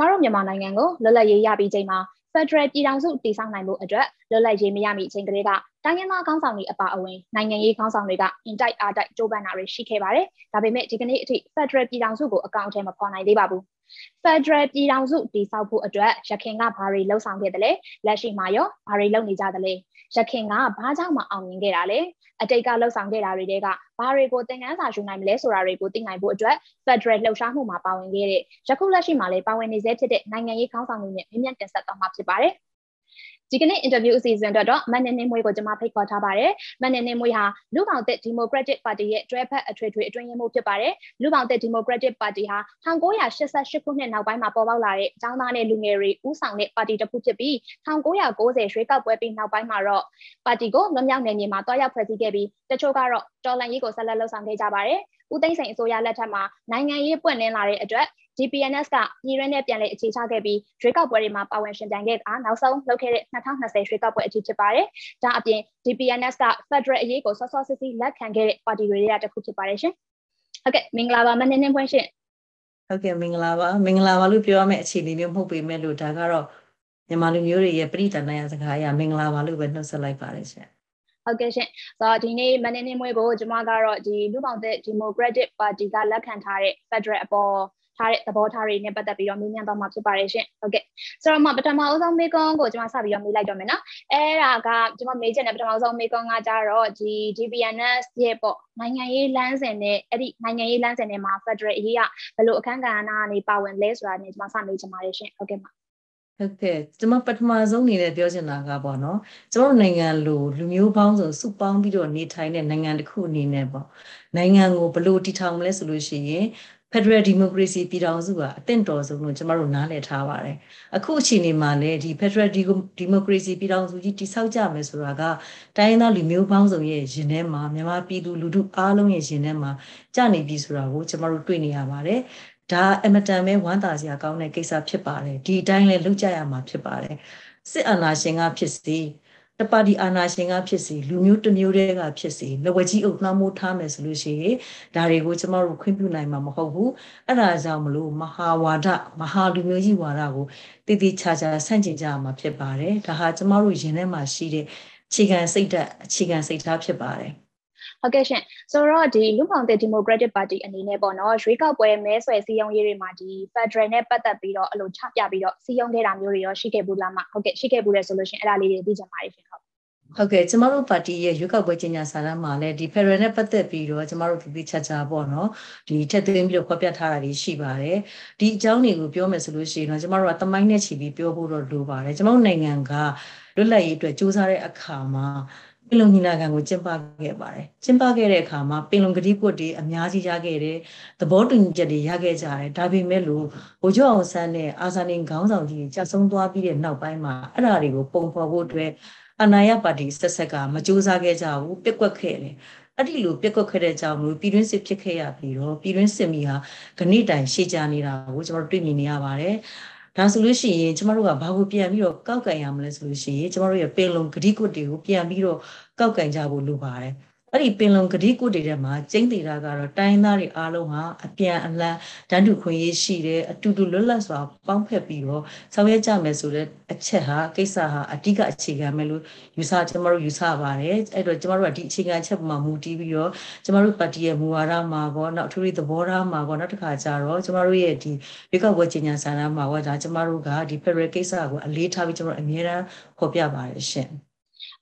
ကျမတို့မြန်မာနိုင်ငံကိုလွတ်လပ်ရေးရပြီးချိန်မှာ Federal ပြည်ထောင်စုတည်ဆောက်နိုင်မှုအတွက်လွတ်လပ်ရေးမရမီအချိန်ကလေးက တိုင်းရင်းသားခေါင်းဆောင်တွေအပါအဝင်နိုင်ငံရေးခေါင်းဆောင်တွေကအင်တိုက်အားတိုက်ကြိုးပမ်းတာတွေရှိခဲ့ပါတယ်။ဒါပေမဲ့ဒီကနေ့အထိ Federal ပြည်ထောင်စုကိုအကောင့်ထဲမဖော်နိုင်သေးပါဘူး။ Federal ပြည်ထောင်စုတည်ဆောက်ဖို့အတွက်ရခိုင်ကဘာတွေလှုပ်ဆောင်ခဲ့တယ်လဲလက်ရှိမှာရောဘာတွေလုပ်နေကြတယ်လဲရခိုင်ကဘာကြောင့်မအောင်မြင်ခဲ့တာလဲအတိတ်ကလှုပ်ဆောင်ခဲ့တာတွေကဘာတွေကိုသင်ခန်းစာယူနိုင်မလဲဆိုတာတွေကိုသိနိုင်ဖို့အတွက် Federal လှုပ်ရှားမှုမှာပါဝင်ခဲ့တဲ့ယခုလက်ရှိမှာလည်းပါဝင်နေစေဖြစ်တဲ့နိုင်ငံရေးခေါင်းဆောင်တွေနဲ့မြင့်မြတ်တင်ဆက်သွားမှာဖြစ်ပါတယ်။ ဒီကနေ့ interview အစီအစဉ်အတွက်တော့မန်နေနေမွေးကိုကျွန်မဖိတ်ခေါ်ထားပါတယ်။မန်နေနေမွေးဟာလူပောင်သက် Democratic Party ရဲ့တွဲဖက်အထွေထွေအတွင်းရေးမှူးဖြစ်ပါတယ်။လူပောင်သက် Democratic Party ဟာ1988ခုနှစ်နောက်ပိုင်းမှာပေါ်ပေါက်လာတဲ့အကြောင်းသားနဲ့လူငယ်တွေဦးဆောင်တဲ့ပါတီတစ်ခုဖြစ်ပြီး1990ရွေးကောက်ပွဲပြီးနောက်ပိုင်းမှာတော့ပါတီကိုလွန်မြောက်နယ်မြေမှာတွားရောက်ဖွဲ့စည်းခဲ့ပြီးတချို့ကတော့တော်လန်ရေးကိုဆက်လက်လှုပ်ဆောင်ခဲ့ကြပါတယ်။ဦးသိန်းစိန်အစိုးရလက်ထက်မှာနိုင်ငံရေးပွင့်လင်းလာတဲ့အတွက် DPNS ကပြည်ရင်းနဲ့ပြန်လည်အခြေချခဲ့ပြီးရွေးကောက်ပွဲတွေမှာပါဝင်ရှင်ပြိုင်ခဲ့တာနောက်ဆုံးလုပ်ခဲ့တဲ့2020ရွေးကောက်ပွဲအထိဖြစ်ပါတယ်။ဒါအပြင် DPNS က Federal အရေးကိုစောစောစစ်စစ်လက်ခံခဲ့တဲ့ပါတီတွေကတစ်ခုဖြစ်ပါတယ်ရှင်။ဟုတ်ကဲ့မင်္ဂလာပါမနင်းနှင်းဖွင့်ရှင်။ဟုတ်ကဲ့မင်္ဂလာပါမင်္ဂလာပါလို့ပြောရမယ့်အခြေအနေမျိုးမဟုတ်ပေမဲ့လို့ဒါကတော့မြန်မာလူမျိုးတွေရဲ့ပြည်တန်နိုင်စကားအရမင်္ဂလာပါလို့ပဲနှုတ်ဆက်လိုက်ပါတယ်ရှင်။ဟုတ်ကဲ့ရှင်။ဆိုတော့ဒီနေ့မနေ့နေ့မွေးကိုကျွန်မကတော့ဒီလူပောင်တဲ့ Democratic Party ကလက်ခံထားတဲ့ Federal အပေါ် ထားတဲ့သဘောထားတွေနဲ့ပတ်သက်ပြီးတော့မေးမြန်းတော့မှာဖြစ်ပါတယ်ရှင်ဟုတ်ကဲ့ဆိုတော့မှပထမအဆုံးမေးခွန်းကိုကျွန်မစပြီးတော့မေးလိုက်တော့မယ်နော်အဲ့ဒါကကျွန်မမေးချင်တဲ့ပထမဆုံးမေးခွန်းကကြတော့ဒီ DBNS ရဲ့ပေါ့နိုင်ငံရေးလမ်းစဉ်နဲ့အဲ့ဒီနိုင်ငံရေးလမ်းစဉ်တွေမှာ Federal အရေးကဘယ်လိုအခန်းကဏ္ဍကနေပါဝင်လဲဆိုတာနဲ့ကျွန်မစမေးချင်ပါတယ်ရှင်ဟုတ်ကဲ့ပါဟုတ်ကဲ့ကျွန်မပထမဆုံးအနေနဲ့ပြောချင်တာကပေါ့နော်ကျွန်တော်နိုင်ငံလိုလူမျိုးပေါင်းစုံစုပေါင်းပြီးတော့နေထိုင်တဲ့နိုင်ငံတစ်ခုအနေနဲ့ပေါ့နိုင်ငံကိုဘယ်လိုတည်ထောင်မလဲဆိုလို့ရှိရင် Federal Democracy ပြည်ထောင်စုကအသင့်တော်ဆုံးလို့ကျမတို့နားလည်ထားပါတယ်အခုအချိန်မှာလည်းဒီ Federal Democracy ပြည်ထောင်စုကြီးတိဆောက်ကြမယ်ဆိုတာကတိုင်းရင်းသားလူမျိုးပေါင်းစုံရဲ့ရင်ထဲမှာမြန်မာပြည်သူလူထုအားလုံးရဲ့ရင်ထဲမှာကြာနေပြီဆိုတာကိုကျမတို့တွေ့နေရပါတယ်ဒါအမတန်ပဲဝမ်းသာစရာကောင်းတဲ့ကိစ္စဖြစ်ပါတယ်ဒီအတိုင်းလည်းလုပ်ကြရမှာဖြစ်ပါတယ်စစ်အာဏာရှင်ကဖြစ်စေ တပါတီအာဏာရှင်ကဖြစ်စီလူမျိုးတစ်မျိုးတည်းကဖြစ်စီလဝကြီးအုပ်နှောင်းမိုးထားမယ်ဆိုလို့ရှိရင်ဒါတွေကိုကျမတို့ခွင့်ပြုနိုင်မှာမဟုတ်ဘူးအဲ့ဒါကြောင့်မလို့မဟာဝါဒမဟာလူမျိုးကြီးဝါဒကိုတည်တည်ချာချာဆန့်ကျင်ကြရမှာဖြစ်ပါတယ်ဒါဟာကျမတို့ရင်ထဲမှာရှိတဲ့အခြေခံစိတ်ဓာတ်အခြေခံစိတ်ထားဖြစ်ပါတယ် ဟုတ်ကဲ့ရှင်ဆိုတော့ဒီလူပောင်တဲ့ Democratic Party အနေနဲ့ပေါ့နော်ရွေးကောက်ပွဲမဲဆွယ်စည်းရုံးရေးတွေမှာဒီ Federal နဲ့ပတ်သက်ပြီးတော့အလိုချပြပြီးတော့စည်းရုံးခဲ့တာမျိုးတွေရောရှိခဲ့ဘူးလားမဟုတ်ကဲ့ရှိခဲ့ဘူးလေဆိုလို့ရှင်အဲ့ဒါလေးတွေသိချင်ပါတယ်ရှင်ဟုတ်ဟုတ်ကဲ့ကျမတို့ပါတီရဲ့ရွေးကောက်ပွဲကြီးညာစာတမ်းမှာလည်းဒီ Federal နဲ့ပတ်သက်ပြီးတော့ကျမတို့ဒီဒီချက်ချာပေါ့နော်ဒီထက်သွင်းပြီးတော့ဖော်ပြထားတာတွေရှိပါတယ်ဒီအကြောင်းတွေကိုပြောမယ်ဆိုလို့ရှိရင်တော့ကျမတို့ကတမိုင်းနဲ့ချီပြီးပြောဖို့တော့လိုပါတယ်ကျမတို့နိုင်ငံကလွတ်လပ်ရေးအတွက်စူးစမ်းတဲ့အခါမှာ ပင်လုံညီလာခံကိုကျင်းပခဲ့ပါတယ်ကျင်းပခဲ့တဲ့အခါမှာပင်လုံကတိကွတ်တွေအများကြီးရခဲ့တယ်သဘောတူညီချက်တွေရခဲ့ကြတယ်ဒါပေမဲ့လို့ဘိုးကျော်အောင်ဆန်းနဲ့အာဇာနည်ခေါင်းဆောင်ကြီးကြာဆုံးသွားပြီးတဲ့နောက်ပိုင်းမှာအဲ့ဒါတွေကိုပုံဖော်ဖို့အတွက်အနာရပါတီဆက်ဆက်ကမကြိုးစားခဲ့ကြဘူးပြက်ကွက်ခဲ့တယ်အဲ့ဒီလိုပြက်ကွက်ခဲ့တဲ့ကြောင့်လို့ပြည်တွင်းစစ်ဖြစ်ခဲ့ရပြီးတော့ပြည်တွင်းစစ်မီဟာဂဏိတိုင်ရှေ့ကြနေတာကိုကျွန်တော်တို့တွေ့မြင်နေရပါတယ် ဒါဆိုလို့ရှိရင်ကျမတို့ကဘာကိုပြန်ပြီးတော့ကောက်ကန်ရမလဲဆိုလို့ရှိရင်ကျမတို့ရဲ့ပင်လုံဂတိကွတ်တွေကိုပြန်ပြီးတော့ကောက်ကန်ကြဖို့လိုပါတယ် အဲ့ဒီပင်လုံဂတိကုတ်တွေထဲမှာကျင်းသေးတာကတော့တိုင်းသားတွေအားလုံးဟာအပြန်အလှန်တန်းတူခွင့်ရေးရှိတယ်အတူတူလွတ်လပ်စွာပေါင်းဖက်ပြီးတော့ဆောင်ရွက်ကြမယ်ဆိုတဲ့အချက်ဟာကိစ္စဟာအဓိကအခြေခံပဲလို့ယူဆကျမတို့ယူဆပါတယ်အဲ့တော့ကျမတို့ကဒီအခြေခံချက်ပေါ်မှာမူတည်ပြီးတော့ကျမတို့ပါတီရဲ့မူဝါဒမှာပေါ့နောက်အထူးသဘောထားမှာပေါ့နောက်တစ်ခါကျတော့ကျမတို့ရဲ့ဒီရွေးကောက်ပွဲကြီးညာစာတမ်းမှာပေါ့ဒါကျမတို့ကဒီ Federal ကိစ္စကိုအလေးထားပြီးကျမတို့အမြဲတမ်းဖော်ပြပါတယ်ရှင်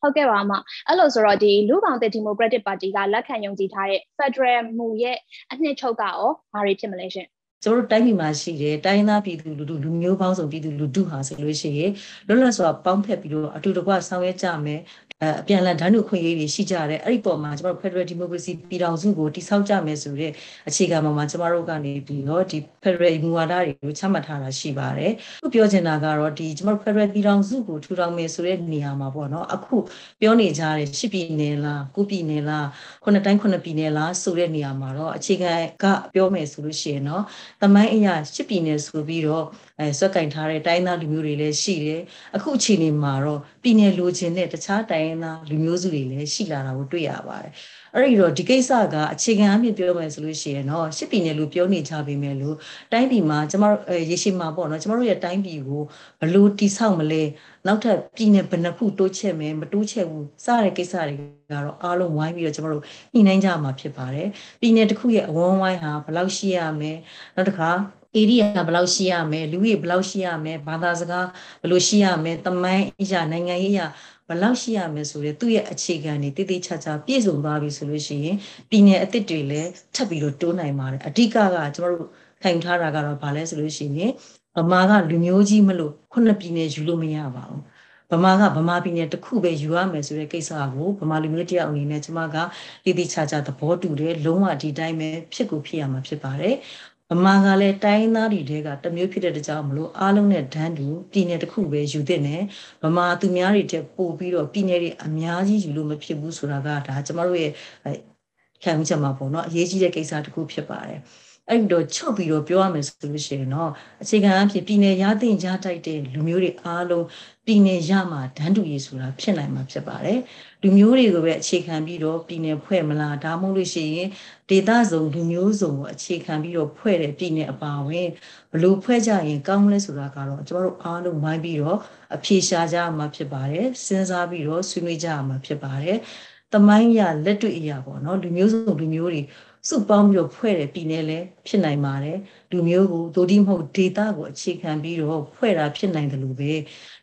ဟုတ်ကဲ့ပါအမအဲ့လိုဆိုတော့ဒီလူပောင်တဲ့ Democratic Party ကလက်ခံယုံကြည်ထားတဲ့ Federal မူရဲ့အနှစ်ချုပ်ကရောဘာတွေဖြစ်မလဲရှင်ကျွန်တော်တို့တိုင်းပြည်မှာရှိတဲ့တိုင်းသားပြည်သူလူထုလူမျိုးပေါင်းစုံပြည်သူလူထုဟာဆိုလို့ရှိရင်လွတ်လပ်စွာပေါင်းဖက်ပြီးတော့အတူတကွဆောင်ရွက်ကြမယ် အပြန်လည်ဓာတ်နုခွင့်ရေးတွေရှိကြတယ်အဲ့ဒီပေါ်မှာကျမတို့ Federal Democracy ပြည်ထောင်စုကိုတည်ဆောက်ကြမယ်ဆိုတဲ့အခြေခံပေါ်မှာကျမတို့ကနေပြီးတော့ဒီ Federal မူဝါဒတွေကိုချမှတ်ထားတာရှိပါတယ်အခုပြောချင်တာကတော့ဒီကျမတို့ Federal ပြည်ထောင်စုကိုထူထောင်မယ်ဆိုတဲ့နေရာမှာပေါ့နော်အခုပြောနေကြတဲ့ရှစ်ပြည်နယ်လားကိုပြည်နယ်လားခုနှစ်တိုင်းခုနှစ်ပြည်နယ်လားဆိုတဲ့နေရာမှာတော့အခြေခံကပြောမယ်ဆိုလို့ရှိရင်တော့သမိုင်းအရာရှစ်ပြည်နယ်ဆိုပြီးတော့အဲဆွက်ကင်ထားတဲ့တိုင်းသားလူမျိုးတွေလည်းရှိတယ်အခုအချိန်ဒီမှာတော့ ပပြည်နယ်လိုချင်တဲ့တခြားတိုင်းရင်းသားလူမျိုးစုတွေလည်းရှိလာတာကိုတွေ့ရပါတယ်အဲ့ဒီတော့ဒီကိစ္စကအခြေခံအဖြစ်ပြောမယ်ဆိုလို့ရှိရင်တော့ရှစ်ပြည်နယ်လို့ပြောနေကြပေမဲ့လို့တိုင်းပြည်မှာကျမတို့ရေရှည်မှာပေါ့နော်ကျမတို့ရဲ့တိုင်းပြည်ကိုဘလို့တိဆောက်မလဲနောက်ထပ်ပြည်နယ်ဘယ်နှခုတိုးချက်မယ်မတိုးချက်ဘူးစတဲ့ကိစ္စတွေကတော့အားလုံးဝိုင်းပြီးတော့ကျမတို့ညှိနှိုင်းကြမှာဖြစ်ပါတယ်ပြည်နယ်တစ်ခုရဲ့အဝန်းဝိုင်းဟာဘယ်လောက်ရှိရမယ်နောက်တစ်ခါ area ဘယ်လောက်ရှိရမယ်လူကြီးဘယ်လောက်ရှိရမယ်ဘာသာစကားဘယ်လိုရှိရမယ်တမိုင်းအရာနိုင်ငံရေးအရာဘယ်လောက်ရှိရမယ်ဆိုတဲ့သူ့ရဲ့အခြေခံတွေတည်တည်ချာချာပြည့်စုံသွားပြီဆိုလို့ရှိရင်ပြည်နယ်အသစ်တွေလည်းထပ်ပြီးတော့တိုးနိုင်ပါတယ်အဓိကကကျွန်တော်တို့ခိုင်ထားတာကတော့ဘာလဲဆိုလို့ရှိရင်ဗမာကလူမျိုးကြီးမလို့ခုနှစ်ပြည်နယ်ယူလို့မရပါဘူးဗမာကဗမာပြည်နယ်တစ်ခုပဲယူရမယ်ဆိုတဲ့ကိစ္စကိုဗမာလူမျိုးတယောက်အနေနဲ့ကျွန်မကတည်တည်ချာချာသဘောတူတယ်လုံးဝဒီတိုင်းပဲဖြစ်ကိုဖြစ်ရမှာဖြစ်ပါတယ် ဗမာကလည်းတိုင်းသားတွေတဲကတမျိုးဖြစ်တဲ့ကြောင့်မလို့အားလုံးနဲ့ဒန်းတူပြည်နယ်တစ်ခုပဲယူတဲ့နဲ့ဗမာသူများတွေတက်ပို့ပြီးတော့ပြည်နယ်တွေအများကြီးယူလို့မဖြစ်ဘူးဆိုတာကဒါကျမတို့ရဲ့ခံယူချက်မှာပေါ့နော်အရေးကြီးတဲ့ကိစ္စတစ်ခုဖြစ်ပါတယ် အဲ့တော့ချုပ်ပြီးတော့ပြောရမယ်ဆိုလို့ရှိရင်တော့အခြေခံအဖြစ်ပြည်နယ်ရသင့်ကြားတိုက်တဲ့လူမျိုးတွေအားလုံးပြည်နယ်ရမှာဒန်းတူရေးဆိုတာဖြစ်နိုင်မှာဖြစ်ပါတယ်လူမျိုးတွေကိုပဲအခြေခံပြီးတော့ပြည်နယ်ဖွဲ့မလားဒါမှမဟုတ်လို့ရှိရင်ဒေသစုံလူမျိုးစုံကိုအခြေခံပြီးတော့ဖွဲ့တဲ့ပြည်နယ်အပါဝင်ဘလို့ဖွဲ့ကြရင်ကောင်းလဲဆိုတာကတော့ကျွန်တော်တို့အားလုံးဝိုင်းပြီးတော့အဖြေရှာကြမှာဖြစ်ပါတယ်စဉ်းစားပြီးတော့ဆွေးနွေးကြမှာဖြစ်ပါတယ်တမိုင်းရလက်တွေ့အရာပေါ့နော်လူမျိုးစုံလူမျိုးတွေ စုပေါင်းပြီးတော့ဖွဲ့တဲ့ပြည်နယ်လည်းဖြစ်နိုင်ပါတယ်လူမျိုးကိုဒိုဒီမဟုတ်ဒေတာကိုအခြေခံပြီးတော့ဖွဲ့တာဖြစ်နိုင်တယ်လို့ပဲ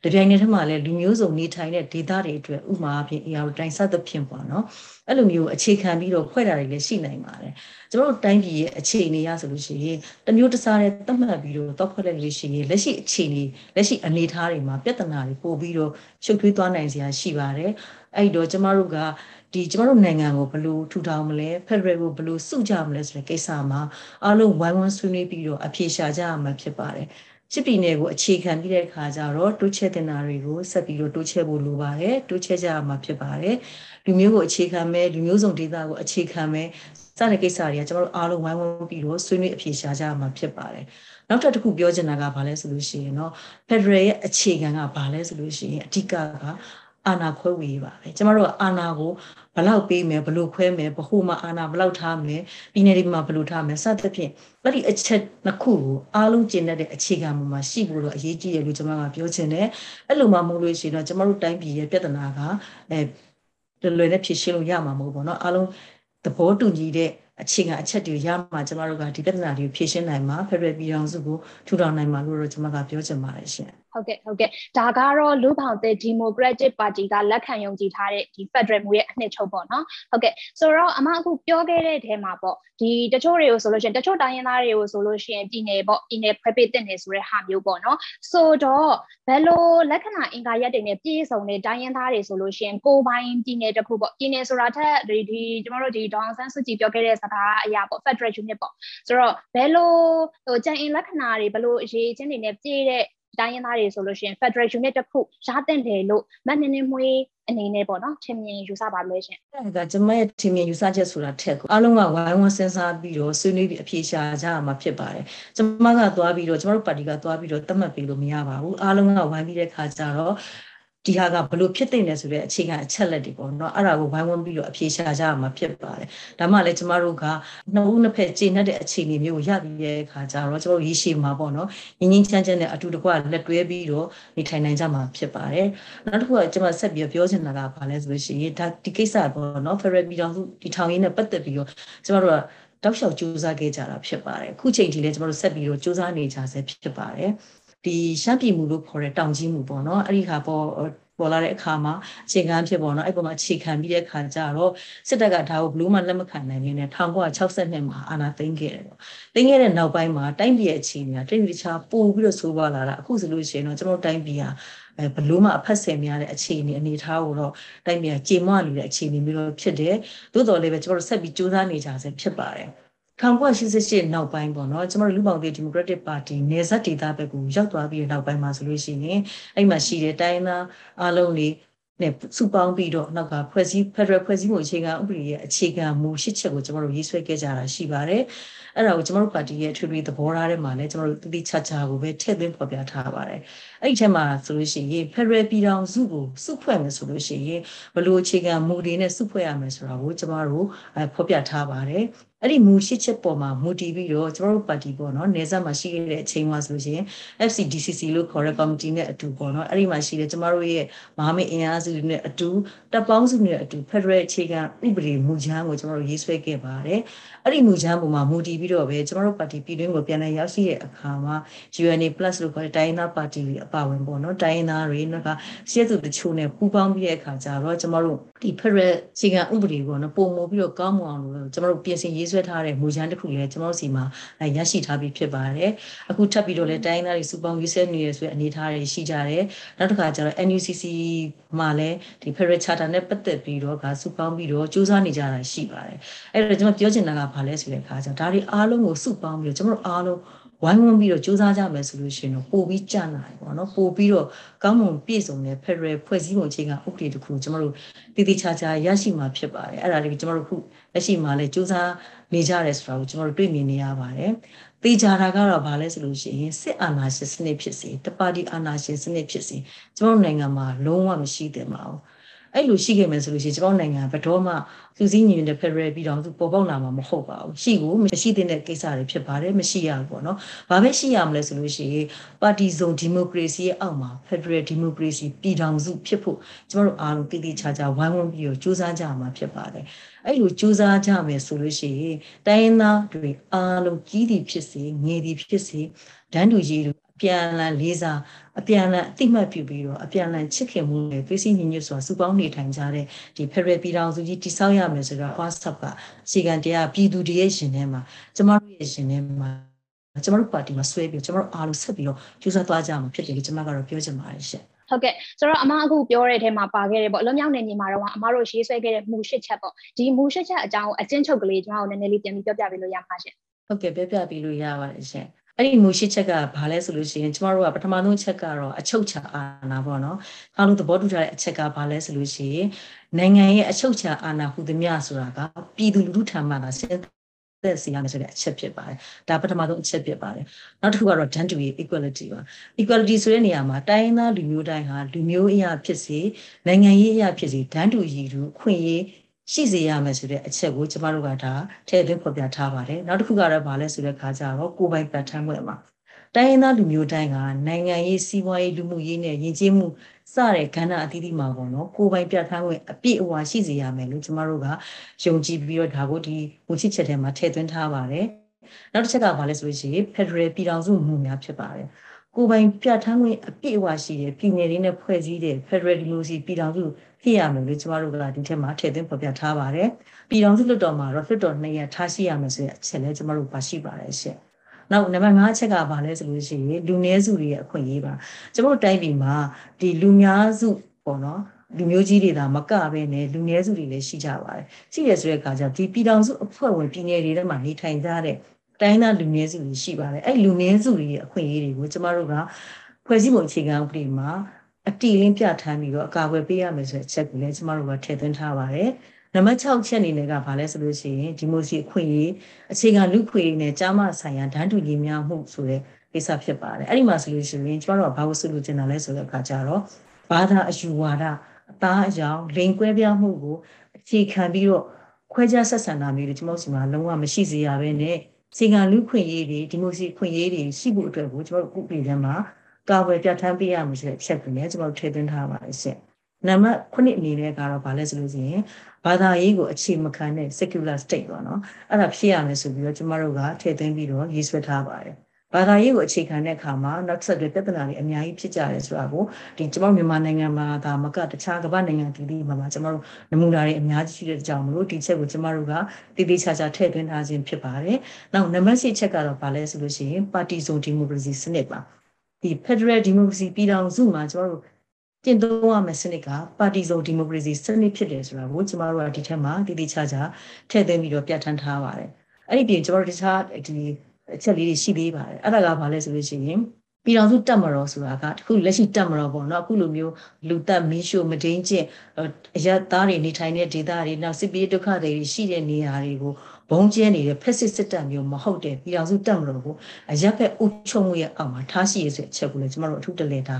တပြိုင်တည်းမှာလည်းလူမျိုးစုံနေထိုင်တဲ့ဒေတာတွေအတွက်ဥမာအဖြစ်အရာတိုင်းစသဖြင့်ပေါ့နော်အဲ့လိုမျိုးအခြေခံပြီးတော့ဖွဲ့တာတွေလည်းရှိနိုင်ပါတယ်ကျွန်တော်တို့တိုင်းပြည်ရဲ့အခြေအနေရဆိုလို့ရှိရင်တမျိုးတစားနဲ့သတ်မှတ်ပြီးတော့တောက်ဖွဲ့လိုက်လို့ရှိရင်လက်ရှိအခြေအနေလက်ရှိအနေအထားတွေမှာပြဿနာတွေပို့ပြီးတော့ရှုပ်ထွေးသွားနိုင်စရာရှိပါတယ်အဲ့တော့ကျမတို့က ဒီကျမတို့နိုင်ငံကိုဘယ်လိုထူထောင်မလဲဖက်ဒရယ်ကိုဘယ်လိုစုကြမလဲဆိုတဲ့ကိစ္စမှာအားလုံးဝိုင်းဝန်းဆွေးနွေးပြီးတော့အဖြေရှာကြရမှာဖြစ်ပါတယ်ချစ်ပြည်နယ်ကိုအခြေခံပြီးတဲ့အခါကျတော့တိုးချဲ့တင်တာတွေကိုဆက်ပြီးတော့တိုးချဲ့ဖို့လိုပါတယ်တိုးချဲ့ကြရမှာဖြစ်ပါတယ်လူမျိုးကိုအခြေခံမဲ့လူမျိုးစုံဒေသကိုအခြေခံမဲ့စတဲ့ကိစ္စတွေကကျွန်တော်တို့အားလုံးဝိုင်းဝန်းပြီးတော့ဆွေးနွေးအဖြေရှာကြရမှာဖြစ်ပါတယ်နောက်ထပ်တစ်ခုပြောချင်တာကဘာလဲဆိုလို့ရှိရင်တော့ Federal ရဲ့အခြေခံကဘာလဲဆိုလို့ရှိရင်အဓိကက အာဏာခွဲဝေပါပဲကျမတို့ကအာဏာကိုဘလောက်ပေးမယ်ဘလို့ခွဲမယ်ဘဟုမှာအာဏာဘလောက်ထားမယ်ပြည်နယ်တွေမှာဘလို့ထားမယ်စသဖြင့်အဲ့ဒီအချက်နှစ်ခုကိုအားလုံးကျင့်တဲ့အခြေခံမှာရှိဖို့တော့အရေးကြီးတယ်လို့ကျွန်မကပြောချင်တယ်အဲ့လိုမှမဟုတ်လို့ရှိရင်တော့ကျမတို့တိုင်းပြည်ရဲ့ပြဿနာကအဲလွယ်နဲ့ဖြေရှင်းလို့ရမှာမဟုတ်ဘူးเนาะအားလုံးသဘောတူညီတဲ့အခြေခံအချက်တွေရမှာကျမတို့ကဒီပြဿနာတွေကိုဖြေရှင်းနိုင်မှာဖက်ဒရယ်ပြည်ထောင်စုကိုထူထောင်နိုင်မှာလို့တော့ကျမကပြောချင်ပါတယ်ရှင် ဟုတ်ကဲ့ဟုတ်ကဲ့ဒါကတော့လူပေါင်းတဲ့ Democratic Party ကလက်ခံယုံကြည်ထားတဲ့ဒီ Federal မူရဲ့အနှစ်ချုပ်ပေါ့နော်ဟုတ်ကဲ့ဆိုတော့အမအခုပြောခဲ့တဲ့ထဲမှာပေါ့ဒီတချို့တွေကိုဆိုလို့ရှိရင်တချို့တိုင်းရင်းသားတွေကိုဆိုလို့ရှိရင်ပြည်နယ်ပေါ့ပြည်နယ်ဖွဲ့ပေးတဲ့နေဆိုတဲ့ဟာမျိုးပေါ့နော်ဆိုတော့ဘယ်လိုလက္ခဏာအင်္ဂါရက်တွေနဲ့ပြည့်စုံတဲ့တိုင်းရင်းသားတွေဆိုလို့ရှိရင်ကိုပိုင်ပြည်နယ်တစ်ခုပေါ့ပြည်နယ်ဆိုတာထက်ဒီဒီကျမတို့ဒီဒေါအောင်ဆန်းစုကြည်ပြောခဲ့တဲ့စကားအရာပေါ့ Federal Unit ပေါ့ဆိုတော့ဘယ်လိုဟိုကြံအင်လက္ခဏာတွေဘယ်လိုအရေးချင်းတွေနဲ့ပြည့်တဲ့ တိုင်းရင်းသားတွေဆိုလို့ရှိရင် Federal Unit တစ်ခုရတဲ့တယ်လို့မနှင်းနှင်းမွေးအနေနဲ့ပေါ့နော်ထင်မြင်ယူဆပါလို့ရှင်အဲ့ဒါကျမရဲ့ထင်မြင်ယူဆချက်ဆိုတာထက်ကိုအားလုံးကဝိုင်းဝန်းစဉ်းစားပြီးတော့ဆွေးနွေးပြီးအဖြေရှာကြရမှာဖြစ်ပါတယ်ကျမကသွားပြီးတော့ကျမတို့ပါတီကသွားပြီးတော့သတ်မှတ်ပေးလို့မရပါဘူးအားလုံးကဝိုင်းပြီးတဲ့ခါကျတော့ ဒီဟာကဘလို့ဖြစ်တဲ့လဲဆိုတဲ့အခြေခံအချက်လက်တွေပေါ့နော်အဲ့ဒါကိုဝိုင်းဝန်းပြီးတော့အဖြေရှာကြရမှာဖြစ်ပါတယ်ဒါမှလည်းကျမတို့ကနှစ်ဦးနှစ်ဖက်ကျေနပ်တဲ့အခြေအနေမျိုးကိုရပြီးတဲ့အခါကျတော့ကျမတို့ရေရှည်မှာပေါ့နော်ငင်းငင်းချမ်းချမ်းနဲ့အတူတကွလက်တွဲပြီးတော့နေထိုင်နိုင်ကြမှာဖြစ်ပါတယ်နောက်တစ်ခုကကျမဆက်ပြီးပြောချင်တာကဘာလဲဆိုလို့ရှိရင်ဒါဒီကိစ္စပေါ့နော် Federal ပြည်တော်စုဒီထောင်ရင်းနဲ့ပတ်သက်ပြီးတော့ကျမတို့ကတောက်လျှောက်စူးစမ်းခဲ့ကြတာဖြစ်ပါတယ်အခုချိန်ထိလည်းကျမတို့ဆက်ပြီးတော့စူးစမ်းနေကြဆဲဖြစ်ပါတယ် ဒီရှမ်းပြည်မှုလို့ခေါ်တဲ့တောင်ကြီးမှုပေါ့နော်အဲ့ဒီခါပေါ်ပေါ်လာတဲ့အခါမှာအခြေခံဖြစ်ပေါ်တော့အဲ့ပေါ်မှာအခြေခံပြီးတဲ့အခါကျတော့စစ်တပ်ကဒါကိုဘလို့မှလက်မခံနိုင်နေနဲ့1962မှာအာဏာသိမ်းခဲ့တယ်ပေါ့သိမ်းခဲ့တဲ့နောက်ပိုင်းမှာတိုင်းပြည်ရဲ့အခြေအနေကတိတိကျကျပို့ပြီးတော့ဆိုးပွားလာတာအခုဆိုလို့ရှိရင်တော့ကျွန်တော်တိုင်းပြည်ဟာအဲဘလို့မှအဖက်ဆယ်များတဲ့အခြေအနေအနေထားကိုတော့တိုင်းပြည်ကကြေမွနေတဲ့အခြေအနေမျိုးဖြစ်တယ်သို့တော်လည်းပဲကျွန်တော်တို့ဆက်ပြီးစူးစမ်းနေကြဆဲဖြစ်ပါတယ် 1988နောက်ပိုင်းပေါ့နော်ကျမတို့လူပောင်သေးဒီမိုကရက်တစ်ပါတီနေဆက်ဒေသဘက်ကိုရောက်သွားပြီးနောက်ပိုင်းမှာဆိုလို့ရှိရင်အဲ့မှာရှိတဲ့တိုင်းသားအားလုံးတွေနဲ့စုပေါင်းပြီးတော့နောက်ကဖွဲ့စည်း Federal ဖွဲ့စည်းမှုအခြေခံဥပဒေရဲ့အခြေခံမူရှစ်ချက်ကိုကျွန်တော်တို့ရေးဆွဲခဲ့ကြတာရှိပါတယ်။အဲ့ဒါကိုကျွန်တော်တို့ပါတီရဲ့အထွေထွေသဘောထားထဲမှာလည်းကျွန်တော်တို့တတိချာချာကိုပဲထည့်သွင်းဖော်ပြထားပါတယ်။အဲ့ဒီထဲမှာဆိုလို့ရှိရင် Federal ပြည်ထောင်စုကိုစုဖွဲ့မယ်ဆိုလို့ရှိရင်ဘလို့အခြေခံမူတွေနဲ့စုဖွဲ့ရမယ်ဆိုတာကိုကျွန်တော်တို့ဖော်ပြထားပါတယ်။အဲ့ဒီမူရှိချက်ပေါ်မှာမူတည်ပြီးတော့ကျွန်တော်တို့ပါတီပေါ့နော်နေဆက်မှာရှိခဲ့တဲ့အချိန်မှာဆိုလို့ရှိရင် FCDCC လို့ခေါ်တဲ့ committee နဲ့အတူပေါ့နော်အဲ့ဒီမှာရှိတဲ့ကျွန်တော်တို့ရဲ့မဟာမိတ်အင်အားစုတွေနဲ့အတူတပ်ပေါင်းစုတွေနဲ့အတူ Federal အခြေခံဥပဒေမူချမ်းကိုကျွန်တော်တို့ရေးဆွဲခဲ့ပါတယ်အဲ့ဒီမူချမ်းပေါ်မှာမူတည်ပြီးတော့ပဲကျွန်တော်တို့ပါတီပြည်တွင်းကိုပြန်လည်ရောက်ရှိတဲ့အခါမှာ UNA+ လို့ခေါ်တဲ့တိုင်းရင်းသားပါတီတွေအပါဝင်ပေါ့နော်တိုင်းရင်းသားတွေနောက်ကရှေ့သူတချို့နဲ့ပူးပေါင်းပြီးတဲ့အခါကျတော့ကျွန်တော်တို့ဒီ Federal အခြေခံဥပဒေပေါ့နော်ပုံမပြီးတော့ကောင်းမွန်အောင်လို့ကျွန်တော်တို့ပြင်ဆင်ရေးဆွဲထားတဲ့မူချမ်းတစ်ခုလည်းကျွန်တော်တို့စီမှာရရှိထားပြီးဖြစ်ပါတယ်အခုထပ်ပြီးတော့လည်းတိုင်းသားတွေစုပေါင်းရေးဆွဲနေရဆိုတဲ့အနေအထားတွေရှိကြတယ်နောက်တစ်ခါကျတော့ NUCC မှာလည်းဒီ Federal Charter နဲ့ပတ်သက်ပြီးတော့ကစုပေါင်းပြီးတော့စူးစမ်းနေကြတာရှိပါတယ်အဲ့တော့ကျွန်တော်ပြောချင်တာကဘာလဲဆိုတဲ့အခါကျတော့ဒါတွေအားလုံးကိုစုပေါင်းပြီးတော့ကျွန်တော်တို့အားလုံး ဝိုင်းဝန်းပြီးတော့စူးစမ်းကြမယ်ဆိုလို့ရှိရင်တော့ပို့ပြီးကြနိုင်ပေါ့နော်ပို့ပြီးတော့ကောင်းမွန်ပြည့်စုံတဲ့ Federal ဖွဲ့စည်းပုံအခြေခံဥပဒေတစ်ခုကျွန်တော်တို့တည်တည်ချာချာရရှိမှာဖြစ်ပါတယ်အဲ့ဒါလေးကျွန်တော်တို့ခုလက်ရှိမှာလည်းစူးစမ်းနေကြတယ်ဆိုတာကိုကျွန်တော်တို့တွေ့မြင်နေရပါတယ်တေချာတာကတော့ဘာလဲဆိုလို့ရှိရင်စစ်အာဏာရှင်စနစ်ဖြစ်စေတပါတီအာဏာရှင်စနစ်ဖြစ်စေကျွန်တော်နိုင်ငံမှာလုံးဝမရှိသင့်ပါဘူး အဲ့လိုရှိခဲ့မယ်ဆိုလို့ရှိရင်ကျွန်တော်နိုင်ငံဘယ်တော့မှသူစည်းညီတဲ့ Federal ပြည်တော်စုပေါ်ပေါက်လာမှာမဟုတ်ပါဘူးရှိကိုမရှိတဲ့ကိစ္စတွေဖြစ်ပါတယ်မရှိရဘူးပေါ့နော်ဘာပဲရှိရမလဲဆိုလို့ရှိရင်ပါတီစုံဒီမိုကရေစီရဲ့အောက်မှာ Federal Democracy ပြည်တော်စုဖြစ်ဖို့ကျွန်တော်တို့အားလုံးတည်တည်ချာချာဝိုင်းဝန်းပြီးတော့စူးစမ်းကြမှာဖြစ်ပါတယ်အဲ့လိုစူးစမ်းကြမယ်ဆိုလို့ရှိရင်တိုင်းရင်းသားတွေအားလုံးကြီးသည်ဖြစ်စေငယ်သည်ဖြစ်စေဒန်းတူကြီးတို့ အပြန်အလှန်လေးစားအပြန်အလှန်အတိမတ်ပြုပြီးတော့အပြန်အလှန်ချစ်ခင်မှုနဲ့သွေးစည်းညီညွတ်စွာစုပေါင်းနေထိုင်ကြတဲ့ဒီ Federal ပြည်ထောင်စုကြီးတည်ဆောက်ရမယ်ဆိုတော့ WhatsApp ကအခြေခံတရားပြည်သူတည်းရဲ့ရှင်ထဲမှာကျမတို့ရဲ့ရှင်ထဲမှာကျမတို့ပါတီမှာဆွဲပြီးကျမတို့အားလုံးဆက်ပြီးတော့ကျူးစာသွားကြမှာဖြစ်တယ်လို့ကျမကတော့ပြောချင်ပါတယ်ရှင်ဟုတ်ကဲ့ဆိုတော့အမအခုပြောတဲ့အထဲမှာပါခဲ့တယ်ပေါ့လွန်မြောက်နေနေမှာတော့အမတို့ရေးဆွဲခဲ့တဲ့မူရှစ်ချက်ပေါ့ဒီမူရှစ်ချက်အကြောင်းကိုအကျဉ်းချုပ်ကလေးကျွန်တော်တို့နည်းနည်းလေးပြန်ပြီးပြောပြပေးလို့ရမှာရှင်ဟုတ်ကဲ့ပြောပြပေးလို့ရပါတယ်ရှင် အဲ့ဒီမူရှိချက်ကဘာလဲဆိုလို့ရှိရင်ကျမတို့ကပထမဆုံးချက်ကတော့အချုပ်ချာအာဏာပေါ့နော်အားလုံးသဘောတူကြတဲ့အချက်ကဘာလဲဆိုလို့ရှိရင်နိုင်ငံရဲ့အချုပ်ချာအာဏာဟူသည်များဆိုတာကပြည်သူလူထုထံမှလာစဉ်သက်စီရမယ်ဆိုတဲ့အချက်ဖြစ်ပါတယ်ဒါပထမဆုံးအချက်ဖြစ်ပါတယ်နောက်တစ်ခုကတော့ done to equality ပါ equality ဆိုတဲ့နေရာမှာတိုင်းသားလူမျိုးတိုင်းဟာလူမျိုးအရာဖြစ်စေနိုင်ငံရေးအရာဖြစ်စေ done to ရည်သူခွင့်ရေး ရှိစေရမယ်ဆိုတဲ့အချက်ကိုကျမတို့ကဒါထည့်သွင်းဖော်ပြထားပါတယ်နောက်တစ်ခုကတော့ဗာလဲဆိုတဲ့ခါကျတော့ကိုပိုင်ပတ်ထမ်းွက်မှာတိုင်းရင်းသားလူမျိုးတိုင်းကနိုင်ငံရေးစီးပွားရေးလူမှုရေးနဲ့ယဉ်ကျေးမှုစတဲ့ကဏ္ဍအသီးသီးမှာပေါ့နော်ကိုပိုင်ပြဋ္ဌာန်းခွင့်အပြည့်အဝရှိစေရမယ်လို့ကျမတို့ကယုံကြည်ပြီးတော့ဒါကိုဒီမူချစ်ချက်ထဲမှာထည့်သွင်းထားပါတယ်နောက်တစ်ချက်ကဘာလဲဆိုလို့ရှိရင် Federal ပြည်ထောင်စုမူများဖြစ်ပါတယ်ကိုပိုင်ပြဋ္ဌာန်းခွင့်အပြည့်အဝရှိတဲ့ပြည်နယ်တွေနဲ့ဖွဲ့စည်းတဲ့ Federal Democracy ပြည်ထောင်စု ဖြစ်ရမယ်လို့ကျမတို့ကဒီထက်မှာထည့်သွင်းဖော်ပြထားပါတယ်ပြည်ထောင်စုလွှတ်တော်မှာတော့လွှတ်တော်နှစ်ရပ်ထားရှိရမယ်ဆိုတဲ့အချက်လည်းကျမတို့ပါရှိပါတယ်ရှင့်နောက်နံပါတ်5အချက်ကဘာလဲဆိုလို့ရှိရင်လူနည်းစုတွေရဲ့အခွင့်အရေးပါကျမတို့တိုင်းပြည်မှာဒီလူများစုပေါ့နော်လူမျိုးကြီးတွေသာမကပဲနဲ့လူနည်းစုတွေလည်းရှိကြပါတယ်ရှိရဆိုတဲ့အခါကျဒီပြည်ထောင်စုအဖွဲ့ဝင်ပြည်နယ်တွေထဲမှာနေထိုင်ကြတဲ့တိုင်းသားလူနည်းစုတွေရှိပါတယ်အဲ့လူနည်းစုတွေရဲ့အခွင့်အရေးတွေကိုကျမတို့ကဖွဲ့စည်းပုံအခြေခံဥပဒေမှာ အတီလင်းပြဋ္ဌာန်းပြီးတော့အကာအကွယ်ပေးရမယ်ဆိုတဲ့အချက်ကိုလည်းကျမတို့ကထည့်သွင်းထားပါတယ်နံပါတ်6ချက်အနေနဲ့ကဘာလဲဆိုလို့ရှိရင်ဒီမိုစီအခွင့်အရေးအခြေခံလူခွေနဲ့ကြားမဆိုင်ရာဒန်းတူညီမျှမှုဆိုတဲ့ကိစ္စဖြစ်ပါတယ်အဲ့ဒီမှာဆိုလို့ရှိရင်ကျမတို့ကဘာလို့ဆွလို့ကျင်တာလဲဆိုတဲ့အခါကျတော့ဘာသာအယူဝါဒအသားအယောင်လိန်ကွဲပြားမှုကိုအခြေခံပြီးတော့ခွဲခြားဆက်ဆံတာမျိုးတွေကျမတို့စီမှာလုံးဝမရှိစေရဘဲနဲ့စေကလူခွင့်ရေးတွေဒီမိုစီခွင့်ရေးတွေရှိဖို့အတွက်ကိုကျမတို့ကုပြည်ထဲမှာ ကာဝယ်ပြဋ္ဌာန်းပေးရမှာဆိုတဲ့အချက်ကိုလည်းကျမတို့ထည့်သွင်းထားပါတယ်ရှင့်နံပါတ်9အနေနဲ့ကတော့ဗာလဲဆိုလို့ရှိရင်ဘာသာရေးကိုအခြေမခံတဲ့ secular state ပေါ့နော်အဲ့ဒါဖြစ်ရမယ်ဆိုပြီးတော့ကျမတို့ကထည့်သွင်းပြီးတော့ရေးဆွဲထားပါတယ်ဘာသာရေးကိုအခြေခံတဲ့အခါမှာနောက်ဆက်တွဲပြဿနာတွေအများကြီးဖြစ်ကြတယ်ဆိုတာကိုဒီကျမတို့မြန်မာနိုင်ငံမှာဒါမကတခြားကမ္ဘာနိုင်ငံတည်တည်မှာမှာကျမတို့နမူနာတွေအများကြီးရှိတဲ့အကြောင်းမလို့ဒီချက်ကိုကျမတို့ကတည်တည်ချာချာထည့်သွင်းထားခြင်းဖြစ်ပါတယ်။နောက်နံပါတ်6ချက်ကတော့ဗာလဲဆိုလို့ရှိရင်ပါတီစုံဒီမိုကရေစီစနစ်ပါ။ ဒီ Federal Democracy ပြည်ထောင်စုမှာကျွန်တော်တို့ကျင့်သုံးရမယ့်စနစ်ကပါတီစုံဒီမိုကရေစီစနစ်ဖြစ်တယ်ဆိုတာကိုကျမတို့ကဒီထက်မှတည်တည်ချာချာထည့်သွင်းပြီးတော့ပြဋ္ဌာန်းထားပါတယ်။အဲ့ဒီပြင်ကျွန်တော်တို့တခြားဒီအချက်လေးတွေရှိသေးပါတယ်။အဲ့ဒါကဘာလဲဆိုလို့ရှိရင်ပြည်တော်စုတက်မတော်ဆိုတာကတခုလက်ရှိတက်မတော်ပေါ့နော်အခုလိုမျိုးလူတက်မင်းရှို့မဒိန်ကျင့်အရသားတွေနေထိုင်တဲ့ဒေသတွေနောက်စစ်ပြေးဒုက္ခတွေရှိတဲ့နေရာတွေကိုဘုံကျဲနေတဲ့ဖက်စစ်စစ်တပ်မျိုးမဟုတ်တဲ့ပြည်တော်စုတက်မတော်ကိုအရက်ဖက်အုပ်ချုပ်မှုရဲ့အောက်မှာထားရှိရဆိုအချက်ကိုလည်းကျမတို့အထူးတလဲတာ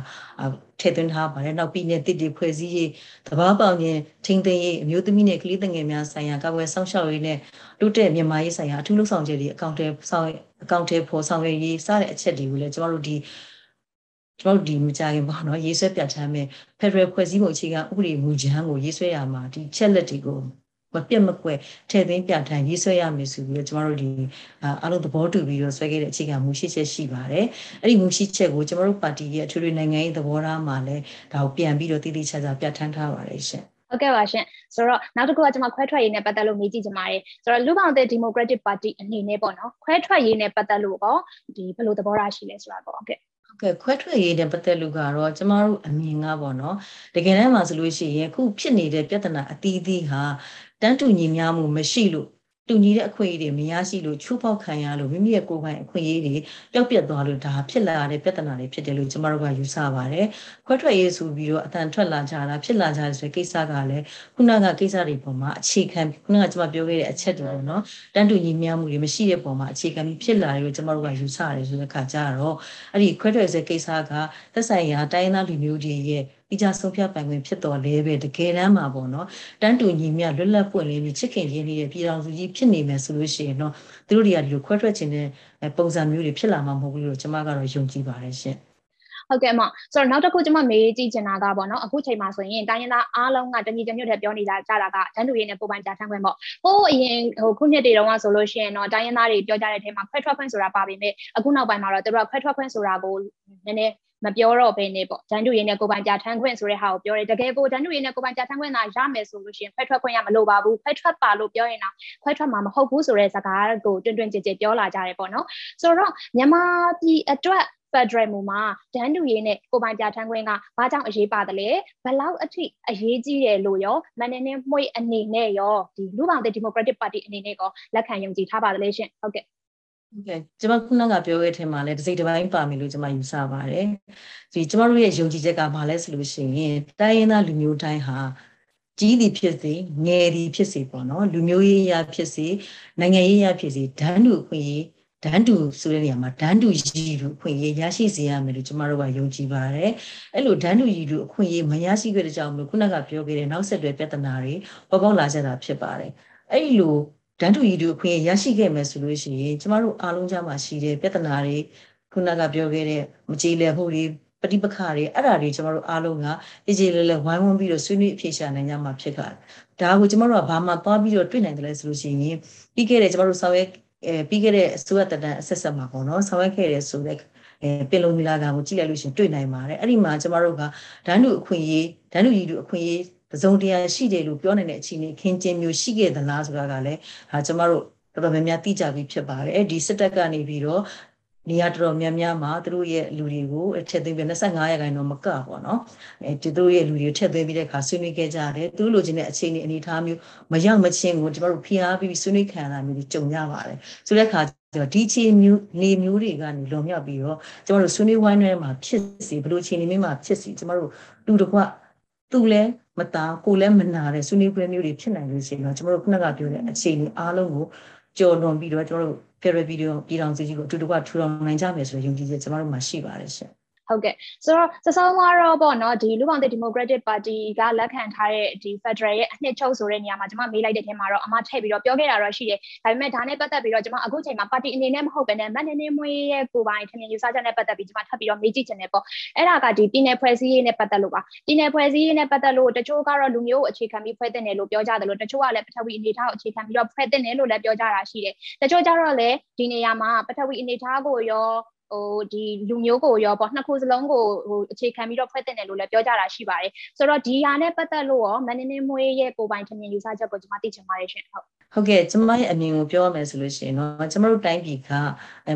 ထည့်သွင်းထားပါတယ်နောက်ပြည်နယ်တစ်တွေဖွဲ့စည်းရေးတဘာပေါင်ခြင်းထိန်းသိမ်းရေးအမျိုးသမီးနဲ့ကလေးငယ်များဆိုင်ရာကာကွယ်စောင့်ရှောက်ရေးနဲ့တိုးတက်မြန်မာရေးဆိုင်ရာအထူးလှုပ်ဆောင်ချက်တွေအကောင့်တွေဆောင်အကောင့်တွေပေါ်ဆောင်ရေးစတဲ့အချက်တွေကိုလည်းကျမတို့ဒီကျွန်တော်တို့ဒီမကြခင်ပေါ့နော်ရေးဆွဲပြဋ္ဌာန်းမဲ့ Federal ဖွဲ့စည်းပုံအခြေခံဥပဒေမူကြမ်းကိုရေးဆွဲရမှာဒီချက်လက်တွေကို မပြတ်မကွက်ထည့်သွင်းပြဋ္ဌာန်းရေးဆွဲရမယ်ဆိုပြီးတော့ကျွန်တော်တို့ဒီအားလုံးသဘောတူပြီးတော့ဆွဲခဲ့တဲ့အခြေခံမူရှိချက်ရှိပါတယ်အဲ့ဒီမူရှိချက်ကိုကျွန်တော်တို့ပါတီရဲ့အထွေထွေနိုင်ငံရေးသဘောထားမှာလည်းဒါကိုပြန်ပြီးတော့တည်တည်ချာချာပြဋ္ဌာန်းထားပါတယ်ရှင်ဟုတ်ကဲ့ပါရှင်ဆိုတော့နောက်တစ်ခုကကျွန်မခွဲထွက်ရေးနဲ့ပတ်သက်လို့မေးကြည့်ချင်ပါတယ်ဆိုတော့လူပောင်တဲ့ Democratic Party အနေနဲ့ပေါ့နော်ခွဲထွက်ရေးနဲ့ပတ်သက်လို့ကောဒီဘယ်လိုသဘောထားရှိလဲဆိုတာပေါ့ဟုတ်ကဲ့ ကဲခွဲထွက်ရေးနဲ့ပတ်သက်လို့ကတော့ကျမတို့အမြင်ကပေါ့နော်တကယ်တမ်းမှာဆိုလို့ရှိရင်ခုဖြစ်နေတဲ့ပြဿနာအသီးသီးဟာတန်းတူညီမျှမှုမရှိလို့ တူညီတဲ့အခွင့်အရေးတွေမရရှိလို့ချိုးဖောက်ခံရလို့မိမိရဲ့ကိုယ်ပိုင်အခွင့်အရေးတွေပျောက်ပြက်သွားလို့ဒါဖြစ်လာတဲ့ပြဿနာတွေဖြစ်တယ်လို့ကျမတို့ကယူဆပါတယ်။ခွဲထွက်ရေးဆိုပြီးတော့အတန်ထွက်လာကြတာဖြစ်လာကြတဲ့ကိစ္စကလည်းခုနကကိစ္စတွေပေါ်မှာအခြေခံခုနကကျမပြောခဲ့တဲ့အချက်တွေပေါ့နော်တန်းတူညီမျှမှုတွေမရှိတဲ့ပုံမှာအခြေခံပြီးဖြစ်လာတယ်လို့ကျမတို့ကယူဆရတယ်ဆိုတဲ့အခါကျတော့အဲ့ဒီခွဲထွက်ရေးကိစ္စကသက်ဆိုင်ရာတိုင်းသားလူမျိုးတွေရဲ့တိကျဆုံးဖြတ်ပိုင်ခွင့်ဖြစ်တော်လဲပဲတကယ်တမ်းမှာပေါ့နော်တန်းတူညီမျှလွတ်လပ်ပွင့်လင်းပြီးချစ်ခင်ရင်းနှီးတဲ့ပြည်တော်စုကြီးဖြစ်နေမယ်ဆိုလို့ရှိရင်တော့သူတို့တွေကဒီလိုခွဲထွက်ခြင်းတဲ့ပုံစံမျိုးတွေဖြစ်လာမှာမဟုတ်ဘူးလို့ကျွန်မကတော့ယုံကြည်ပါတယ်ရှင်ဟုတ်ကဲ့အမဆိုတော့နောက်တစ်ခုကျွန်မမေးကြည့်ချင်တာကပေါ့နော်အခုချိန်မှာဆိုရင်တိုင်းရင်းသားအားလုံးကတညီတညွတ်တည်းပြောနေကြကြတာကတန်းတူရေးနဲ့ပုံပိုင်ကြာထမ်းခွင့်ပေါ့ဟိုးအရင်ဟိုခုနှစ်တည်းတုန်းကဆိုလို့ရှိရင်တော့တိုင်းရင်းသားတွေပြောကြတဲ့အထဲမှာခွဲထွက်ခွင့်ဆိုတာပါပေမဲ့အခုနောက်ပိုင်းမှာတော့သူတို့ကခွဲထွက်ခွင့်ဆိုတာကိုနည်းနည်း မပြောတော့ဘဲနဲ့ပေါ့ဒန်းတူရင်းနဲ့ကိုပိုင်ကြာထမ်းခွင့်ဆိုတဲ့ဟာကိုပြောတယ်တကယ်ကိုဒန်းတူရင်းနဲ့ကိုပိုင်ကြာထမ်းခွင့်သာရမယ်ဆိုလို့ရှိရင်ခွဲထွက်ခွင့်ရမလိုပါဘူးခွဲထွက်ပါလို့ပြောရင်တော့ခွဲထွက်မှာမဟုတ်ဘူးဆိုတဲ့စကားကိုတွင်တွင်ကြည်ကြည်ပြောလာကြတယ်ပေါ့နော်ဆိုတော့မြန်မာပြည်အတွက် Federal မူမှာဒန်းတူရေးနဲ့ကိုပိုင်ပြဋ္ဌာန်းခွင့်ကဘာကြောင့်အရေးပါတယ်လဲဘလောက်အထိအရေးကြီးတယ်လို့ရောမန်နေနေမှွေအနေနဲ့ရောဒီလူပောင်တဲ့ Democratic Party အနေနဲ့ကောလက်ခံယုံကြည်ထားပါတယ်လေရှင်ဟုတ်ကဲ့ ဟုတ်ကဲ့ကျွန်မခုနကပြောခဲ့တဲ့မှာလည်းတစ်စိတ်တစ်ပိုင်းပါမယ်လို့ကျွန်မယူဆပါတယ်ဒီကျွန်မတို့ရဲ့ယုံကြည်ချက်ကဘာလဲဆိုလို့ရှိရင်တိုင်းရင်းသားလူမျိုးတိုင်းဟာကြီးသည်ဖြစ်စေငယ်သည်ဖြစ်စေပေါ့နော်လူမျိုးရေးရဖြစ်စေနိုင်ငံရေးရဖြစ်စေဒန်းတူအခွင့်အရေးဒန်းတူဆိုတဲ့နေရာမှာဒန်းတူရည်လူအခွင့်အရေးရရှိစေရမယ်လို့ကျွန်မတို့ကယုံကြည်ပါတယ်အဲ့လိုဒန်းတူရည်လူအခွင့်အရေးမရရှိခဲ့တဲ့ကြောင့်မျိုးခုနကပြောခဲ့တဲ့နောက်ဆက်တွဲပြဿနာတွေပေါ်ပေါက်လာကြတာဖြစ်ပါတယ်အဲ့လို ဒန်းတူရည်တူအခွင့်အရေးရရှိခဲ့မယ်ဆိုလို့ရှိရင်ကျမတို့အားလုံးကြားမှာရှိတဲ့ပြဿနာတွေခုနကပြောခဲ့တဲ့မကြေလည်မှုတွေပဋိပက္ခတွေအဲ့ဒါတွေကျမတို့အားလုံးကအေးကြေလဲလဲဝိုင်းဝန်းပြီးတော့ဆွေးနွေးအဖြေရှာနိုင်ကြမှာဖြစ်ကြတယ်။ဒါကိုကျမတို့ကဘာမှသွားပြီးတော့တွေ့နိုင်တယ်လဲဆိုလို့ရှိရင်ပြီးခဲ့တဲ့ကျမတို့ဆောင်ရွက်အဲပြီးခဲ့တဲ့အစိုးရတတန်အဆက်ဆက်မှာပေါ့နော်ဆောင်ရွက်ခဲ့တဲ့ဆိုတဲ့အဲပင်လုံမီလာကကိုကြည့်လိုက်လို့ရှင်တွေ့နိုင်ပါတယ်အဲ့ဒီမှာကျမတို့ကဒန်းတူအခွင့်အရေးဒန်းတူရည်တူအခွင့်အရေး ပစုံတရားရှိတယ်လို့ပြောနိုင်တဲ့အခြေအနေခင်းကျင်းမျိုးရှိခဲ့သလားဆိုတာကလည်းဟာကျမတို့တော်တော်များများသိကြပြီးဖြစ်ပါတယ်ဒီစစ်တပ်ကနေပြီးတော့နေရာတော်တော်များများမှာသူတို့ရဲ့လူတွေကိုထည့်သွင်းပြီး25ရာခိုင်နှုန်းမကပေါ့နော်အဲဒီသူတို့ရဲ့လူတွေကိုထည့်သွင်းပြီးတဲ့အခါဆွေးနွေးခဲ့ကြတယ်သူတို့လိုချင်တဲ့အခြေအနေအနေအထားမျိုးမရောက်မချင်းကိုကျမတို့ဖိအားပြီးဆွေးနွေးခံရတာမျိုးတွေကြုံရပါတယ်ဆိုတဲ့အခါဒီခြေမျိုးနေမျိုးတွေကနေလွန်မြောက်ပြီးတော့ကျမတို့ဆွေးနွေးဝိုင်းထဲမှာဖြစ်စီဘလို့ခြေနေမျိုးမှာဖြစ်စီကျမတို့တူတကွသူလည်း မသားကိုလည်းမနာတဲ့ဆွေးနွေးပွဲမျိုးတွေဖြစ်နိုင်လို့ရှိရင်တော့ကျမတို့ခုနကပြောတဲ့အခြေအနေအားလုံးကိုကြော်လွန်ပြီးတော့ကျမတို့ဖယ်ရယ်ဗီဒီယိုပြည်တော်စုကြီးကိုအတူတကွထူထောင်နိုင်ကြမယ်ဆိုတဲ့ယုံကြည်ချက်ကျမတို့မှာရှိပါတယ်ရှင် ဟုတ်ကဲ့ဆိုတော့စစောင်းကတော့ပေါ့နော်ဒီလူပောင်တဲ့ Democratic Party ကလက်ခံထားတဲ့ဒီ Federal ရဲ့အနှစ်ချုပ်ဆိုတဲ့နေရာမှာကျွန်မမေးလိုက်တဲ့ထဲမှာတော့အမထည့်ပြီးတော့ပြောခဲ့တာတော့ရှိတယ်ဒါပေမဲ့ဒါနဲ့ပတ်သက်ပြီးတော့ကျွန်မအခုချိန်မှာ party အနေနဲ့မဟုတ်ဘဲနဲ့မန်နေနေမွေးရဲ့ကိုပိုင်ထင်မြင်ယူဆချက်နဲ့ပတ်သက်ပြီးကျွန်မထပ်ပြီးတော့မေးကြည့်ချင်တယ်ပေါ့အဲ့ဒါကဒီပြည်နယ်ဖွဲ့စည်းရေးနဲ့ပတ်သက်လို့ပါပြည်နယ်ဖွဲ့စည်းရေးနဲ့ပတ်သက်လို့တချို့ကတော့လူမျိုးကိုအခြေခံပြီးဖွဲ့တဲ့နယ်လို့ပြောကြတယ်လို့တချို့ကလည်းပထဝီအနေထားကိုအခြေခံပြီးတော့ဖွဲ့တဲ့နယ်လို့လည်းပြောကြတာရှိတယ်တချို့ကျတော့လည်းဒီနေရာမှာပထဝီအနေထားကိုရော ဟိုဒီလူမျိုးကိုရောပေါ့နှစ်ခုစလုံးကိုဟိုအခြေခံပြီးတော့ဖွဲ့တင်တယ်လို့လည်းပြောကြတာရှိပါတယ်ဆိုတော့ဒီဟာနဲ့ပတ်သက်လို့ရောမန်နေနေမွေးရဲ့ကိုပိုင်ထင်မြင်ယူဆချက်ကိုကျွန်မသိချင်ပါတယ်ရှင်ဟုတ်ဟုတ်ကဲ့ကျမရဲ့အမြင်ကိုပြောရမယ်ဆိုလို့ရှိရင်တော့ကျမတို့တိုင်းပြည်က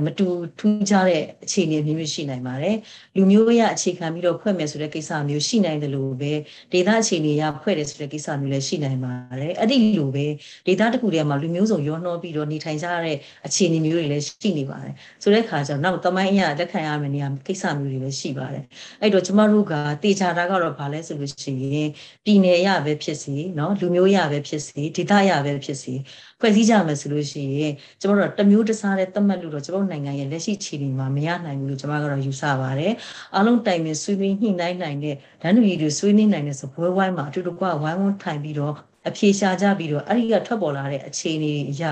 မတူထူးခြားတဲ့အခြေအနေမျိုးမျိုးရှိနိုင်ပါတယ်လူမျိုးရအခြေခံပြီးတော့ဖွဲ့မယ်ဆိုတဲ့ကိစ္စမျိုးရှိနိုင်တယ်လို့ပဲဒေသအခြေအနေရဖွဲ့တယ်ဆိုတဲ့ကိစ္စမျိုးလည်းရှိနိုင်ပါတယ်အဲ့ဒီလိုပဲဒေသတစ်ခုတည်းမှာလူမျိုးစုံရောနှောပြီးတော့နေထိုင်ကြတဲ့အခြေအနေမျိုးတွေလည်းရှိနေပါတယ်ဆိုတဲ့အခါကျတော့နောက်တမိုင်အရလက်ခံရမယ့်နေရာကိစ္စမျိုးတွေလည်းရှိပါတယ်အဲ့တော့ကျမတို့ကတေချာတာကတော့ဘာလဲဆိုလို့ရှိရင်ပြည်နယ်ရပဲဖြစ်စီเนาะလူမျိုးရပဲဖြစ်စီဒေသရပဲဖြစ်စီဖွဲ့စည်းကြမယ်ဆိုလို့ရှိရင်ကျမတို့တမျိုးတစားတဲ့သတ်မှတ်လို့တော့ကျမတို့နိုင်ငံရဲ့လက်ရှိခြေအနေမှာမရနိုင်ဘူးလို့ကျမကတော့ယူဆပါတယ်အားလုံးတိုင်ပင်ဆွေးနွေးညှိနှိုင်းနိုင်တဲ့ဒန်းတူရီတွေဆွေးနွေးနိုင်တဲ့စပွဲဝိုင်းမှာအတူတကွဝိုင်းဝန်းထိုင်ပြီးတော့ အဖြေရှာကြပြီးတော့အဲ့ဒီကထွက်ပေါ်လာတဲ့အခြေအနေအရ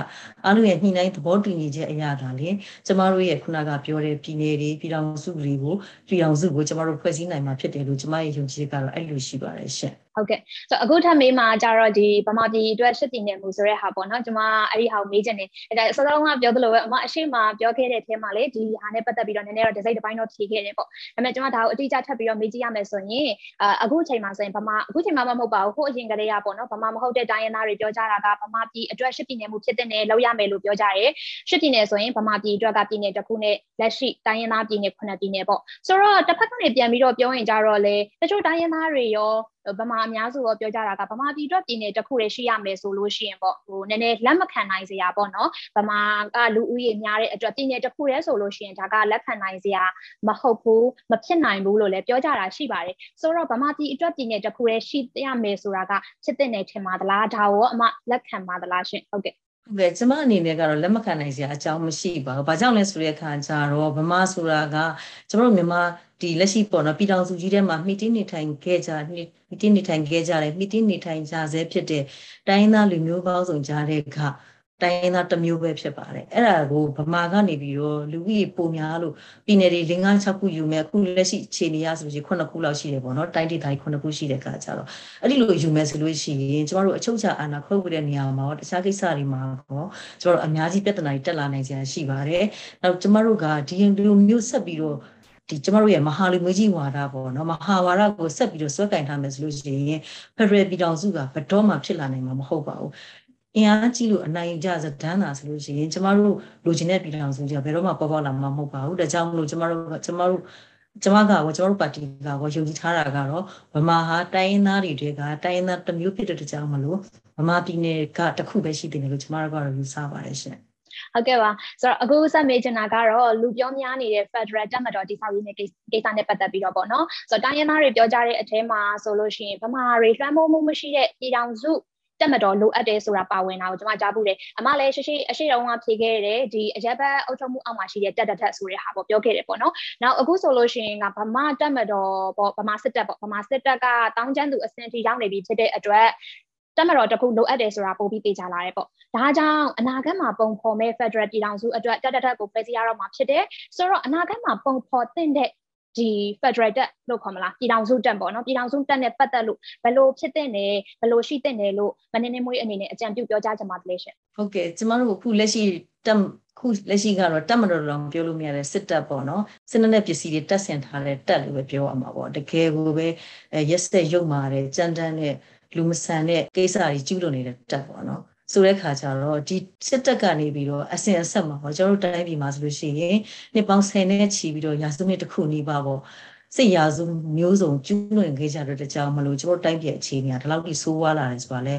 အားလုံးရဲ့ညှိနှိုင်းသဘောတူညီချက်အရဒါလေကျမတို့ရဲ့ခုနကပြောတဲ့ပြည်နယ်တွေပြည်တော်စုတွေကိုပြည်တော်စုကိုကျမတို့ဖွဲ့စည်းနိုင်မှာဖြစ်တယ်လို့ကျမရဲ့ယုံကြည်ကတော့အဲ့လိုရှိပါတယ်ရှင် ဟုတ်ကဲ့ဆိုတော့အခုထပ်မေးမှာကြတော့ဒီဗမာပြည်အတွက်ရှစ်ပြည်နယ်မူဆိုတဲ့ဟာပေါ့နော်ကျွန်မအဲ့ဒီဟာကိုမေးချင်တယ်အဲ့ဒါစောစောကပြောသလိုပဲအမအရှိမပြောခဲ့တဲ့အထဲမှာလေဒီဟာနဲ့ပတ်သက်ပြီးတော့နည်းနည်းတော့ဒီဇိုင်းတစ်ပိုင်းတော့ဖြေခဲ့တယ်ပေါ့ဒါပေမဲ့ကျွန်မဒါကိုအတိအကျထပ်ပြီးတော့မေးကြည့်ရမယ်ဆိုရင်အခုချိန်မှာဆိုရင်ဗမာအခုချိန်မှာမဟုတ်ပါဘူးဟိုအရင်ကတည်းကပေါ့နော်ဗမာမဟုတ်တဲ့တိုင်းရင်းသားတွေပြောကြတာကဗမာပြည်အတွက်ရှစ်ပြည်နယ်မူဖြစ်တဲ့နယ်လောက်ရမယ်လို့ပြောကြတယ်ရှစ်ပြည်နယ်ဆိုရင်ဗမာပြည်အတွက်ကပြည်နယ်တစ်ခုနဲ့လက်ရှိတိုင်းရင်းသားပြည်နယ်ခုနှစ်ပြည်နယ်ပေါ့ဆိုတော့တစ်ဖက်ကနေပြန်ပြီးတော့ပြောရင်ကြတော့လေတချို့တိုင်းရင်းသားတွေရော ဗမာအများစုတော့ပြောကြတာကဗမာပြည်အတွက်ပြည်နယ်တစ်ခုတည်းရှိရမယ်ဆိုလို့ရှိရင်ပေါ့ဟိုနည်းနည်းလက်မခံနိုင်စရာပေါ့နော်ဗမာကလူဦးရေများတဲ့အတွက်ပြည်နယ်တစ်ခုတည်းဆိုလို့ရှိရင်ဒါကလက်ခံနိုင်စရာမဟုတ်ဘူးမဖြစ်နိုင်ဘူးလို့လည်းပြောကြတာရှိပါတယ်ဆိုတော့ဗမာပြည်အတွက်ပြည်နယ်တစ်ခုတည်းရှိရမယ်ဆိုတာကဖြစ်တဲ့နယ်ထင်ပါသလားဒါကိုအမလက်ခံပါသလားရှင်ဟုတ်ကဲ့ ဟုတ်ကဲ့ကျမအနေနဲ့ကတော့လက်မခံနိုင်စရာအကြောင်းမရှိပါဘူး။ဘာကြောင့်လဲဆိုတဲ့အခါကျတော့ဗမာဆိုတာကကျမတို့မြန်မာဒီလက်ရှိပေါ့နော်ပြည်ထောင်စုကြီးထဲမှာမိတင်းနေထိုင်ခဲ့ကြမိတင်းနေထိုင်ခဲ့ကြတယ်မိတင်းနေထိုင်ကြဆဲဖြစ်တဲ့တိုင်းသားလူမျိုးပေါင်းစုံကြားတဲ့က တိုင်းရင်းသားတစ်မျိုးပဲဖြစ်ပါတယ်အဲ့ဒါကိုဗမာကနေပြီးတော့လူကြီးပုံများလို့ပြည်နယ်တွေ၄၅6ခုယူမယ်အခုလက်ရှိအခြေအနေရဆိုရင်9ခုလောက်ရှိတယ်ပေါ့နော်တိုင်းဒေသကြီး9ခုရှိတဲ့ကကြတော့အဲ့ဒီလိုယူမယ်ဆိုလို့ရှိရင်ကျမတို့အချုပ်ချာအာဏာခွဲဝေတဲ့နေရာမှာတခြားကိစ္စတွေမှာတော့ကျမတို့အများကြီးပြဿနာတွေတက်လာနိုင်ကြရှိပါတယ်နောက်ကျမတို့ကဒီလိုမျိုးဆက်ပြီးတော့ဒီကျမတို့ရဲ့မဟာလူမျိုးကြီးဝါဒပေါ့နော်မဟာဝါဒကိုဆက်ပြီးတော့ဆွဲကင်ထားမယ်ဆိုလို့ရှိရင်ဖက်ဒရယ်ပြည်ထောင်စုကဘယ်တော့မှဖြစ်လာနိုင်မှာမဟုတ်ပါဘူး အင်အားကြီးလို့အနိုင်ကြစဒန်းတာဆိုလို့ရှိရင်ကျမတို့လိုချင်တဲ့ပြည်ထောင်စုကြီးဘယ်တော့မှပေါ်ပေါက်လာမှာမဟုတ်ပါဘူးဒါကြောင့်မလို့ကျမတို့ကျမတို့ကျမကရောကျမတို့ပါတီကရောယုံကြည်ထားတာကတော့ဗမာဟာတိုင်းရင်းသားတွေကတိုင်းရင်းသားတစ်မျိုးဖြစ်တဲ့ကြောင့်မလို့ဗမာပြည်နယ်ကတခုပဲရှိတယ်လို့ကျမတို့ကတော့ယူဆပါတယ်ရှင်ဟုတ်ကဲ့ပါဆိုတော့အခုဆက်မေးချင်တာကတော့လူပြောများနေတဲ့ Federal တက်မတော်တိဆောက်ရေးနဲ့ကိစ္စနဲ့ပတ်သက်ပြီးတော့ပေါ့နော်ဆိုတော့တိုင်းရင်းသားတွေပြောကြတဲ့အထဲမှာဆိုလို့ရှိရင်ဗမာတွေလွှမ်းမိုးမှုမရှိတဲ့ပြည်ထောင်စု တက်မတော်လိုအပ်တယ်ဆိုတာပါဝင်တာကိုကျွန်မကြားဘူးတယ်အမလည်းရှိရှိအရှိတုံးကဖြေခဲ့တယ်ဒီအရက်ဘတ်အုပ်ချုပ်မှုအောက်မှာရှိတဲ့တက်တက်တက်ဆိုတဲ့ဟာပေါ့ပြောခဲ့တယ်ပေါ့နော်နောက်အခုဆိုလို့ရှိရင်ကဗမာတက်မတော်ပေါ့ဗမာစစ်တပ်ပေါ့ဗမာစစ်တပ်ကတောင်းကျမ်းသူအစင်တီရောက်နေပြီဖြစ်တဲ့အတွက်တက်မတော်တစ်ခုလိုအပ်တယ်ဆိုတာပို့ပြီးပေးကြလာတယ်ပေါ့ဒါကြောင့်အနာဂတ်မှာပုံဖော်မဲ့ Federal ပြည်ထောင်စုအတွက်တက်တက်တက်ကိုဖွဲ့စည်းရတော့မှာဖြစ်တယ်ဆိုတော့အနာဂတ်မှာပုံဖော်တဲ့ ဒီ Federal တက်လို့ခေါ်မလားပြည်ထောင်စုတက်ပေါ့နော်ပြည်ထောင်စုတက်နဲ့ပတ်သက်လို့ဘယ်လိုဖြစ်တဲ့နယ်ဘယ်လိုရှိတဲ့နယ်လို့မနေနေမွေးအနေနဲ့အကြံပြုပြောကြားချင်ပါတယ်ရှင်ဟုတ်ကဲ့ကျမတို့အခုလက်ရှိတက်ခုလက်ရှိကတော့တက်မတော်တော်ပြောလို့မရတဲ့စစ်တပ်ပေါ့နော်စစ်တပ်နဲ့ပစ္စည်းတွေတက်ဆင်ထားတဲ့တက်လို့ပဲပြောရမှာပေါ့တကယ်ကိုပဲရက်စက်ရုပ်မာတဲ့ကြမ်းတမ်းတဲ့လူမဆန်တဲ့ကိစ္စတွေကျူးလွန်နေတဲ့တက်ပေါ့နော် ဆိုတဲ့ခါကျတော့ဒီစစ်တပ်ကနေပြီးတော့အစင်အဆက်မှာပေါ့ကျွန်တော်တို့တိုင်းပြည်မှာဆိုလို့ရှိရင်နှစ်ပေါင်း10နဲ့ချီပြီးတော့ရာစုနှစ်တစ်ခုနီးပါပေါ့စစ်ရာစုမျိုးစုံကျူးလွန်ခဲ့ကြတဲ့တကြောင်မလို့ကျွန်တော်တိုင်းပြည်အခြေအနေကဒီလောက်ထိဆိုးဝါးလာတယ်ဆိုတာလဲ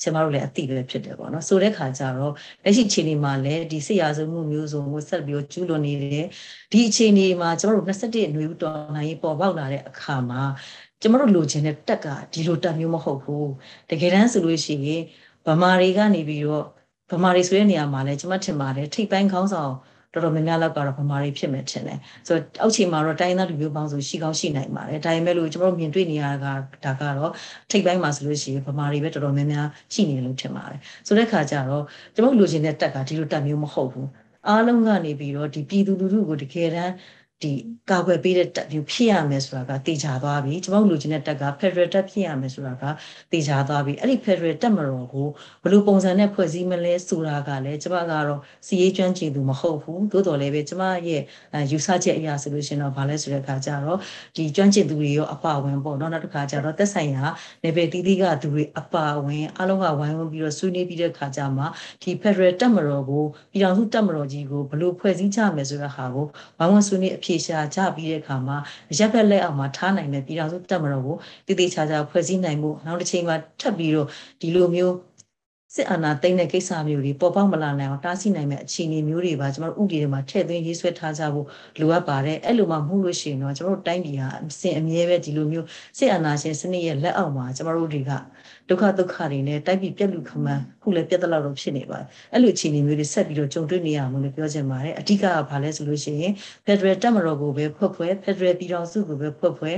ဆင်မတို့လည်းအသိပဲဖြစ်တယ်ပေါ့နော်ဆိုတဲ့ခါကျတော့လက်ရှိအခြေအနေမှာလည်းဒီစစ်ရာစုမှုမျိုးစုံကိုဆက်ပြီးကျူးလွန်နေတယ်ဒီအခြေအနေမှာကျွန်တော်တို့21ຫນွေဦးတော်နိုင်ပေါ်ပေါက်လာတဲ့အခါမှာကျမတို့လိုချင်တဲ့တက်ကဒီလိုတက်မျိုးမဟုတ်ဘူးတကယ်တမ်းဆိုလို့ရှိရင် ဗမာတွေကနေပြီးတော့ဗမာတွေဆိုတဲ့နေရာမှာလည်းကျမထင်ပါတယ်ထိပ်ပိုင်းခေါင်းဆောင်တော်တော်များများလောက်ကတော့ဗမာတွေဖြစ်မယ်ထင်တယ်ဆိုတော့အောက်ခြေမှာတော့တိုင်းသားလူမျိုးပေါင်းစုရှိကောင်းရှိနိုင်ပါတယ်ဒါပေမဲ့လို့ကျွန်တော်တို့မြင်တွေ့နေရတာကဒါကတော့ထိပ်ပိုင်းမှာဆိုလို့ရှိရင်ဗမာတွေပဲတော်တော်များများရှိနေတယ်လို့ထင်ပါတယ်ဆိုတဲ့ခါကျတော့ကျွန်တော်လူချင်းတဲ့တက်ကဒီလိုတက်မျိုးမဟုတ်ဘူးအားလုံးကနေပြီးတော့ဒီပြည်သူလူထုကိုတကယ်တမ်း ဒီကာကွယ်ပေးတဲ့တပ်မျိုးဖြစ်ရမယ်ဆိုတာကတေချာသွားပြီကျွန်တော်လူချင်းတဲ့တပ်က Federal တပ်ဖြစ်ရမယ်ဆိုတာကတေချာသွားပြီအဲ့ဒီ Federal တပ်မတော်ကိုဘယ်လိုပုံစံနဲ့ဖွဲ့စည်းမလဲဆိုတာကလည်းကျွန်မကတော့စီရေးကျွမ်းကျင်သူမဟုတ်ဘူးသို့တော်လည်းပဲကျွန်မရဲ့ယူဆချက်အရာဆိုလို့ရှင်တော့ဗာလဲဆိုတဲ့အခါကျတော့ဒီကျွမ်းကျင်သူတွေရောအပါဝင်ပေါ့နော်နောက်တစ်ခါကျတော့သက်ဆိုင်ရာနေပယ်တီးတီးကသူတွေအပါဝင်အလုံးကဝိုင်းဝန်းပြီးတော့ဆွေးနွေးပြီးတဲ့အခါကျမှဒီ Federal တပ်မတော်ကိုပြည်ထောင်စုတပ်မတော်ကြီးကိုဘယ်လိုဖွဲ့စည်းကြမယ်ဆိုတဲ့ဟာကိုဝိုင်းဝန်းဆွေးနွေးအဖြေရှာကြပြီးတဲ့အခါမှာရက်ဖက်လက်အောက်မှာထားနိုင်တဲ့ပြည်ထောင်စုတပ်မတော်ကိုတည်တည်ချာချာဖွဲ့စည်းနိုင်မှုနောက်တစ်ချိန်မှာထပ်ပြီးတော့ဒီလိုမျိုး စစ်အာဏာသိမ်းတဲ့ကိစ္စမျိုးတွေပေါ်ပေါက်မလာနိုင်အောင်တားဆီးနိုင်မဲ့အခြေအနေမျိုးတွေပါကျွန်တော်တို့ဥပဒေတွေမှာထည့်သွင်းရေးဆွဲထားကြဖို့လိုအပ်ပါတယ်အဲ့လိုမှမဟုတ်လို့ရှိရင်တော့ကျွန်တော်တို့တိုင်းပြည်ဟာအစဉ်အမြဲပဲဒီလိုမျိုးစစ်အာဏာရှင်စနစ်ရဲ့လက်အောက်မှာကျွန်တော်တို့တွေကဒုက္ခဒုက္ခတွေနဲ့တိုက်ပြီးပြက်လူခမန်းခုလည်းပြက်တလောက်တော့ဖြစ်နေပါတယ်အဲ့လိုအခြေအနေမျိုးတွေဆက်ပြီးတော့ကြုံတွေ့နေရမှာလို့ပြောချင်ပါတယ်အဓိကကဘာလဲဆိုလို့ရှိရင် Federal တပ်မတော်ကိုပဲဖွဲ့ဖွဲ့ Federal ပြည်ထောင်စုကိုပဲဖွဲ့ဖွဲ့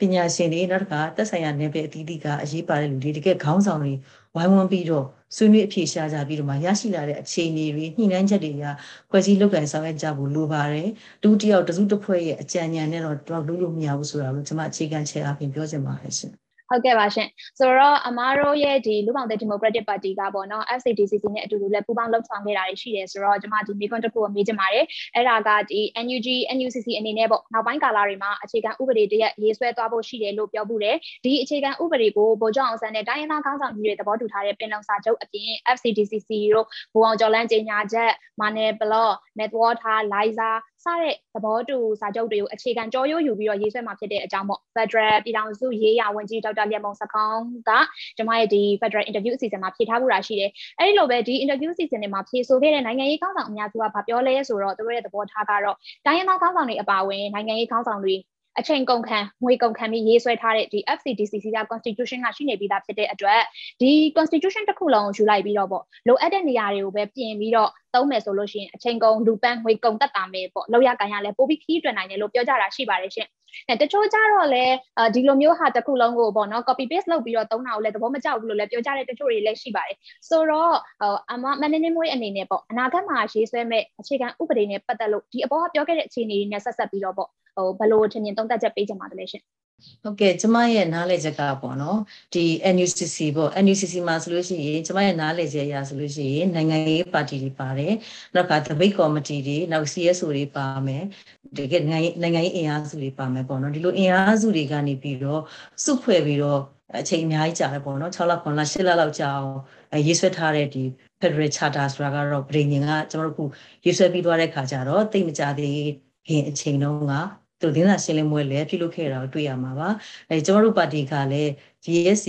ပညာရှင်တွေနောက်တစ်ခါသက်ဆိုင်ရာနယ်ပယ်အသီးသီးကအရေးပါတဲ့လူတွေတကယ်ခေါင်းဆောင်တွေ ဝိုင်းဝန်းပြီးတော့ဆွေးနွေးအဖြေရှာကြပြီးတော့မှရရှိလာတဲ့အခြေအနေတွေညှိနှိုင်းချက်တွေကဖွဲ့စည်းလုပ်ကင်ဆောင်ရွက်ကြဖို့လိုပါတယ်။တူတယောက်တစုတစ်ဖွဲ့ရဲ့အကြံဉာဏ်နဲ့တော့တော့လုပ်လို့မရဘူးဆိုတာကိုကျွန်မအခြေခံချက်အပြင်ပြောချင်ပါတယ်ရှင်။ ဟုတ်ကဲ့ပါရှင်ဆိုတော့အမားတို့ရဲ့ဒီလူပောင်တဲ့ Democratic Party ကပေါ့နော် FCDCC နဲ့အတူတူလည်းပူးပေါင်းလှုပ်ဆောင်ခဲ့တာတွေရှိတယ်ဆိုတော့ကျွန်မဒီမိကွန်းတစ်ခုကိုမေးချင်ပါတယ်အဲ့ဒါကဒီ NUG NUCC အနေနဲ့ပေါ့နောက်ပိုင်းကာလတွေမှာအခြေခံဥပဒေတရက်ရေးဆွဲသွားဖို့ရှိတယ်လို့ပြောမှုတယ်ဒီအခြေခံဥပဒေကိုဗိုလ်ချုပ်အောင်ဆန်းနဲ့တိုင်းရင်းသားခေါင်းဆောင်ကြီးတွေသဘောတူထားတဲ့ပင်လုံစာချုပ်အပြင် FCDCC တို့ဘူအောင်ကျော်လန်းကြေညာချက်မာနယ်ဘလော့ network ထား liza စတဲ့သဘောတူစာချုပ်တွေကိုအခြေခံကြောရိုးယူပြီးတော့ရေးဆွဲမှာဖြစ်တဲ့အကြောင်းပေါ့ Federal ပြည်ထောင်စုရေးရာဝန်ကြီးဒေါက်တာလျက်မုံစကောင်းကကျွန်မရဲ့ဒီ Federal Interview အစီအစဉ်မှာဖြေထားမှုတာရှိတယ်။အဲဒီလိုပဲဒီ Interview အစီအစဉ်တွေမှာဖြေဆိုခဲ့တဲ့နိုင်ငံရေးခေါင်းဆောင်အများစုကဗာပြောလဲဆိုတော့သူတို့ရဲ့သဘောထားကတော့တိုင်းရင်းသားခေါင်းဆောင်တွေအပါအဝင်နိုင်ငံရေးခေါင်းဆောင်တွေ အချိန်ကုန်ခံငွေကုန်ခံပြီးရေးဆွဲထားတဲ့ဒီ FCDCC က constitution ကရှိနေပြီးသားဖြစ်တဲ့အတွက်ဒီ constitution တစ်ခုလုံးကိုယူလိုက်ပြီးတော့ပေါ့လိုအပ်တဲ့နေရာတွေကိုပဲပြင်ပြီးတော့သုံးမယ်ဆိုလို့ရှိရင်အချိန်ကုန်လူပန်းငွေကုန်တက်တာမယ်ပေါ့လောက်ရကန်ရလဲပိုပြီးခီးတွင်နိုင်တယ်လို့ပြောကြတာရှိပါတယ်ရှင်အဲတချို့ကြတော့လဲဒီလိုမျိုးဟာတစ်ခုလုံးကိုပေါ့နော် copy paste လုပ်ပြီးတော့သုံးတာကိုလည်းသဘောမကျဘူးလို့လည်းပြောကြတဲ့တချို့တွေလည်းရှိပါတယ်ဆိုတော့အမမနင်းမွေးအနေနဲ့ပေါ့အနာဂတ်မှာရေးဆွဲမဲ့အခြေခံဥပဒေနဲ့ပတ်သက်လို့ဒီအပေါ်ကပြောခဲ့တဲ့အခြေအနေတွေနဲ့ဆက်ဆက်ပြီးတော့ပေါ့ ဟိုဘလို့ထင်မြင်သုံးသပ်ချက်ပေးကြပါသလဲရှင်ဟုတ်ကဲ့ကျမရဲ့နားလည်ချက်ကပေါ့နော်ဒီ NUCC ပေါ့ NUCC မှာဆိုလို့ရှိရင်ကျမရဲ့နားလည်ချက်အရဆိုလို့ရှိရင်နိုင်ငံရေးပါတီတွေပါတယ်နောက်ကသပိတ်ကော်မတီတွေနောက် CSO တွေပါမယ်တကယ်နိုင်ငံနိုင်ငံရေးအင်အားစုတွေပါမယ်ပေါ့နော်ဒီလိုအင်အားစုတွေကနေပြီးတော့စုဖွဲ့ပြီးတော့အချိန်အများကြီးကြာတယ်ပေါ့နော်6လ9လ10လလောက်ကြာအောင်ရေးဆွဲထားတဲ့ဒီ Federal Charter ဆိုတာကတော့ပြည်ငင်ကကျွန်တော်တို့ခုရေးဆွဲပြီးသွားတဲ့ခါကျတော့တိတ်မကြသေးခင်အချိန်တုန်းက သူဒင်းစာရှင်းလင်းပွဲလည်းပြုလုပ်ခဲ့တာကိုတွေ့ရမှာပါအဲကျွန်တော်တို့ပါတီကလည်း GSC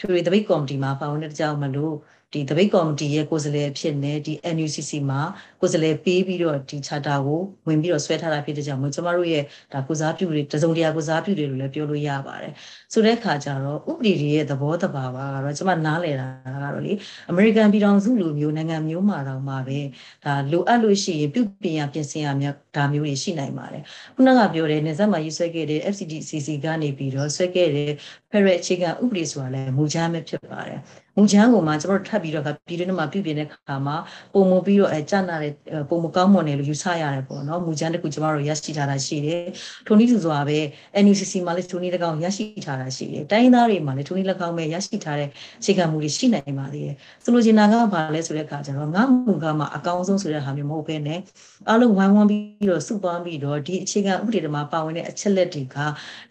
ထွေထွေတပိတ်ကော်မတီမှာပါဝင်တဲ့ကြောင့်မလို့ဒီတပိတ်ကော်မတီရဲ့ကိုယ်စားလှယ်ဖြစ်နေဒီ NUCC မှာကိုယ်စားလှယ်ပေးပြီးတော့ဒီ charter ကိုဝင်ပြီးတော့ဆွဲထားတာဖြစ်တဲ့ကြောင့်မို့ကျမတို့ရဲ့ဒါကိုစားပြုတွေတစုံတရာကိုစားပြုတွေလို့လည်းပြောလို့ရပါတယ်ဆိုတဲ့အခါကျတော့ဥပဒေတွေရဲ့သဘောတဘာဝကတော့ကျမနားလည်တာကတော့လေအမေရိကန်ပြည်ထောင်စုလိုမျိုးနိုင်ငံမျိုးမှာတော့မှာပဲဒါလိုအပ်လို့ရှိရင်ပြုပြင်ရပြင်ဆင်ရများဒါမျိုးတွေရှိနိုင်ပါတယ်ခုနကပြောတဲ့နေဆက်မှာရေးဆွဲခဲ့တဲ့ FCDCC ကနေပြီးတော့ဆွဲခဲ့တဲ့ Federal အခြေခံဥပဒေဆိုတာလည်းမူချမ်းပဲဖြစ်ပါတယ် မူချမ်းကိုမှကျွန်တော်တို့ထပ်ပြီးတော့ပြည်တွင်းမှာပြုပြင်တဲ့ခါမှာပုံမပြီးတော့အဲကြနာတဲ့ပုံမကောင်းမွန်တယ်လို့ယူဆရတယ်ပေါ့နော်မူချမ်းတစ်ခုကျွန်တော်တို့ရရှိထားတာရှိတယ်ထိုနည်းတူစွာပဲ NUCC မှာလည်းထိုနည်း၎င်းရရှိထားတာရှိတယ်တိုင်းသားတွေမှာလည်းထိုနည်း၎င်းပဲရရှိထားတဲ့အခြေခံမူတွေရှိနိုင်ပါသေးတယ်ဆိုလိုချင်တာကဘာလဲဆိုတဲ့အခါကျတော့ငါမူကမှအကောင်းဆုံးဆိုတဲ့ဟာမျိုးမဟုတ်ဘဲနဲ့အားလုံးဝိုင်းဝန်းပြီးတော့စုပေါင်းပြီးတော့ဒီအခြေခံဥပဒေတွေမှာပါဝင်တဲ့အချက်လက်တွေက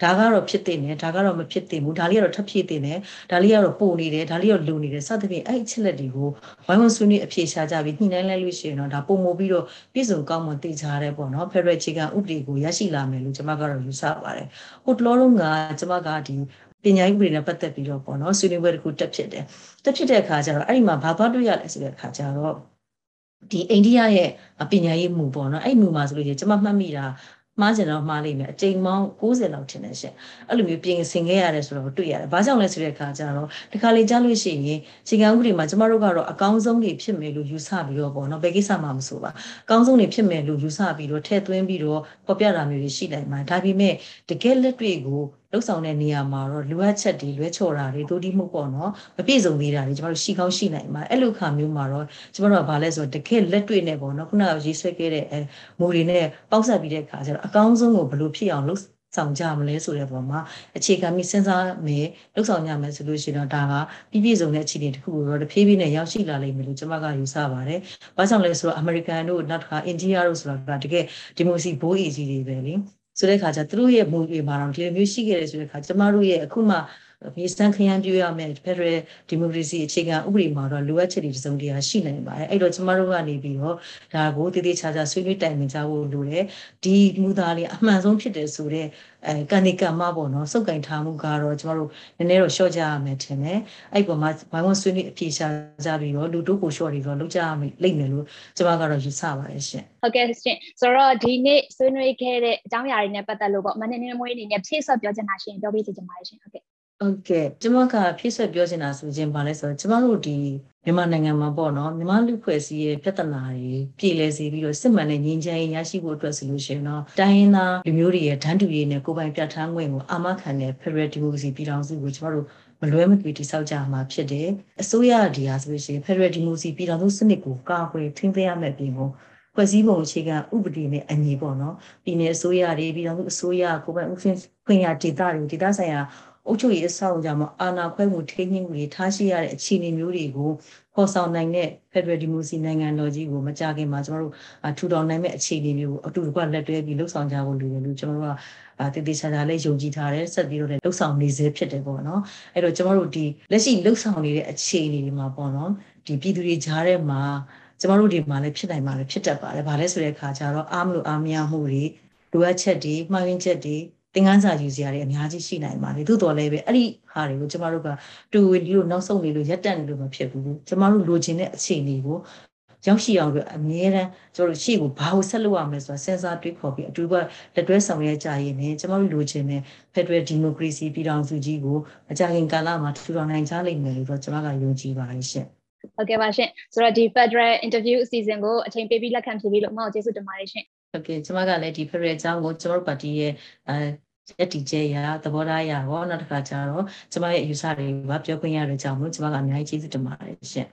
ဒါကတော့ဖြစ်တဲ့နဲ့ဒါကတော့မဖြစ်သင့်ဘူးဒါလေးကတော့ထပ်ဖြစ်တဲ့နဲ့ဒါလေးကတော့ပိုနေတယ်ဒါလေးကတော့လိုနေတယ်စသဖြင့်အဲ့အချက်လက်တွေကိုဝိုင်းဝန်းဆွေးနွေးအဖြေရှာကြပြီးညှိနှိုင်းလိုက်လို့ရှိရင်တော့ဒါပုံမပြီးတော့ပြည်စုံကောင်းမွန်တည်ကြတယ်ပေါ့နော်ဖက်ဒရယ်အခြေခံဥပဒေကိုရရှိလာမယ်လို့ကျွန်မကတော့ယူဆပါတယ်ဟိုတလောလုံးကကျွန်မကဒီပညာရေးဥပဒေနဲ့ပတ်သက်ပြီးတော့ပေါ့နော်ဆွေးနွေးပွဲတစ်ခုတက်ဖြစ်တယ်တက်ဖြစ်တဲ့အခါကျတော့အဲ့ဒီမှာဘာသွားတွေ့ရလဲဆိုတဲ့အခါကျတော့ဒီအိန္ဒိယရဲ့ပညာရေးမူပေါ့နော်အဲ့မူမှာဆိုလို့ရှိရင်ကျွန်မမှတ်မိတာ မှားကျင်တော့မှားလိမ့်မယ်အချိန်ပေါင်း60လောက်ထင်တယ်ရှင့်အဲ့လိုမျိုးပြင်ဆင်ခဲ့ရတယ်ဆိုတော့တွေ့ရတယ်ဘာကြောင့်လဲဆိုတဲ့အခါကျတော့ဒီခါလေးကြားလို့ရှိရင်ချိန်ကဥပဒေမှာကျမတို့ကတော့အကောင်းဆုံးတွေဖြစ်မယ်လို့ယူဆပြီးတော့ပေါ့နော်ဘယ်ကိစ္စမှမဆိုပါအကောင်းဆုံးတွေဖြစ်မယ်လို့ယူဆပြီးတော့ထည့်သွင်းပြီးတော့ပေါ်ပြတာမျိုးတွေရှိနိုင်မှာဒါပေမဲ့တကယ်လက်တွေ့ကို လှုပ်ဆောင်တဲ့နေရာမှာတော့လိုအပ်ချက်တွေလွဲချော်တာတွေတိုးတိမှုပေါ့နော်မပြည့်စုံသေးတာတွေကျမတို့ရှိကောင်းရှိနိုင်ပါတယ်အဲ့လိုခါမျိုးမှာတော့ကျမတို့ကဘာလဲဆိုတော့တကယ်လက်တွေ့နဲ့ပေါ့နော်ခုနကရေးဆွဲခဲ့တဲ့အဲမူတွေနဲ့ပေါက်ဆက်ပြီးတဲ့အခါကျတော့အကောင်းဆုံးကိုဘယ်လိုဖြစ်အောင်လုပ်ဆောင်ကြမလဲဆိုတဲ့ပုံမှာအခြေခံပြီးစဉ်းစားမယ်လှုပ်ဆောင်ကြမယ်ဆိုလို့ရှိရင်တော့ဒါကပြည့်ပြည့်စုံတဲ့အခြေအနေတစ်ခုကိုတော့တဖြည်းဖြည်းနဲ့ရောက်ရှိလာလိမ့်မယ်လို့ကျွန်မကယူဆပါတယ်။ဘာကြောင့်လဲဆိုတော့အမေရိကန်တို့နောက်တစ်ခါအိန္ဒိယတို့ဆိုတာကတကယ်ဒီမိုစီဘိုးအေကြီးတွေပဲလေ။ ဆိုတဲ့ခါကျသူတို့ရဲ့မူတွေမှာတော့ဒီလိုမျိုးရှိခဲ့တယ်ဆိုတဲ့ခါကျမတို့ရဲ့အခုမှ မြေစံခရမ်းပြရမယ်ဖက်ဒရယ်ဒီမိုကရေစီအခြေခံဥပဒေမှာတော့လိုအပ်ချက်တွေစုံတရာရှိနိုင်ပါတယ်အဲ့တော့ကျမတို့ကနေပြီးတော့ဒါကိုတည်တည်ချာချာဆွေးနွေးတိုင်ပင်ကြဖို့လိုတယ်ဒီမူသားလေးအမှန်ဆုံးဖြစ်တယ်ဆိုတော့အဲကန်ဒီကမ္မပေါ့နော်စုပ်ကင်ထားမှုကတော့ကျမတို့နည်းနည်းတော့ရှော့ကြရမယ်ထင်တယ်အဲ့ပေါ်မှာဘိုင်းဝဆွေးနွေးအပြေရှာကြပြီးတော့လူတို့ကိုရှော့တွေတော့လုပ်ကြရမယ်လိမ့်မယ်လို့ကျမကတော့ယူဆပါတယ်ရှင်ဟုတ်ကဲ့ရှင်ဆိုတော့ဒီနေ့ဆွေးနွေးခဲ့တဲ့အကြောင်းအရာတွေနဲ့ပတ်သက်လို့ပေါ့မနေ့နေ့မွေးအနေနဲ့ဖြည့်ဆွတ်ပြောချင်တာရှင်ပြောပြစီချင်ပါတယ်ရှင်ဟုတ်ကဲ့ ဟုတ်ကဲ့ကျမကဖြည့်ဆွက်ပြောချင်တာဆိုခြင်းပါလဲဆိုတော့ကျမတို့ဒီမြန်မာနိုင်ငံမှာပေါ့နော်မြန်မာလူဖွဲ့စည်းရဲ့ပြဿနာတွေပြည်လဲစေပြီးတော့စစ်မှန်တဲ့ငြိမ်းချမ်းရေးရရှိဖို့အတွက်ဆိုလို့ရှိရင်တော့တိုင်းရင်းသားလူမျိုးတွေရဲ့ဓာတ်တူရေးနဲ့ကိုယ်ပိုင်ပြဋ္ဌာန်းခွင့်ကိုအာမခံတဲ့ Federal Democracy ပြည်ထောင်စုကိုကျမတို့မလွဲမသွေတိစောက်ကြမှာဖြစ်တယ်အစိုးရဒီဟာဆိုလို့ရှိရင် Federal Democracy ပြည်ထောင်စုစနစ်ကိုကာကွယ်ထိန်းသိမ်းရမယ့်ပြင်ကိုဖွဲ့စည်းပုံအခြေခံဥပဒေနဲ့အညီပေါ့နော်ပြည်내အစိုးရတွေပြည်ထောင်စုအစိုးရကိုယ်ပိုင်ဥပဒေခွင့်ရဒေသတွေဒေသဆိုင်ရာ အုပ်ချုပ်ရေးအဆောက်အအုံကြောင့်အာဏာခွဲမှုထိန်းသိမ်းမှုတွေထားရှိရတဲ့အခြေအနေမျိုးတွေကိုပေါ်ဆောင်နိုင်တဲ့ Federal Democracy နိုင်ငံတော်ကြီးကိုမကြခင်မှာကျွန်တော်တို့ထူထောင်နိုင်မဲ့အခြေအနေမျိုးကိုအတူတကွလက်တွဲပြီးလှုပ်ဆောင်ကြဖို့လိုတယ်လို့ကျွန်တော်တို့ကတည်တည်ချာချာလေးယုံကြည်ထားတယ်ဆက်ပြီးတော့လည်းလှုပ်ဆောင်နေစေဖြစ်တယ်ပေါ့နော်အဲ့တော့ကျွန်တော်တို့ဒီလက်ရှိလှုပ်ဆောင်နေတဲ့အခြေအနေတွေမှာပေါ့နော်ဒီပြည်သူတွေကြားထဲမှာကျမတို့ဒီမှာလည်းဖြစ်နိုင်မှာလည်းဖြစ်တတ်ပါတယ်။ဘာလဲဆိုတဲ့အခါကျတော့အားမလို့အားမရမှုတွေလိုအပ်ချက်တွေမှားယွင်းချက်တွေ သင်ခန်းစာယူစရာတွေအများကြီးရှိနိုင်ပါတယ်သို့တော်လည်းပဲအဲ့ဒီဟာတွေကိုကျမတို့ကတူဝင်ဒီလိုနောက်ဆုံးနေလို့ရက်တက်နေလို့မဖြစ်ဘူးကျမတို့လိုချင်တဲ့အခြေအနေကိုရောက်ရှိအောင်လို့အမြဲတမ်းကျွန်တော်တို့ရှေ့ကိုဘာကိုဆက်လုပ်ရမလဲဆိုတာစဉ်းစားတွေးခေါ်ပြီးအတူကလက်တွဲဆောင်ရွက်ကြရင်းနဲ့ကျမတို့လိုချင်တဲ့ Federal Democracy ပြည်ထောင်စုကြီးကိုအကြခင်ကာလမှာထူထောင်နိုင်ကြလိမ့်မယ်လို့တော့ကျွန်မကယုံကြည်ပါတယ်ရှင့်ဟုတ်ကဲ့ပါရှင်ဆိုတော့ဒီ Federal Interview အစီအစဉ်ကိုအချိန်ပေးပြီးလက်ခံဖြေပြီးလို့အမကိုကျေးဇူးတင်ပါတယ်ရှင်ဟုတ်ကဲ့ကျွန်မကလည်းဒီ Federal အကြောင်းကိုကျွန်တော်တို့ပါတီရဲ့အဲ ရက်တီကျဲရသဘောထားရရောနောက်တစ်ခါကျတော့ကျမရဲ့အယူဆတွေကပြောခွင့်ရတဲ့ကြောင့်မို့ကျမကအများကြီးကျေးဇူးတင်ပါတယ်ရှင်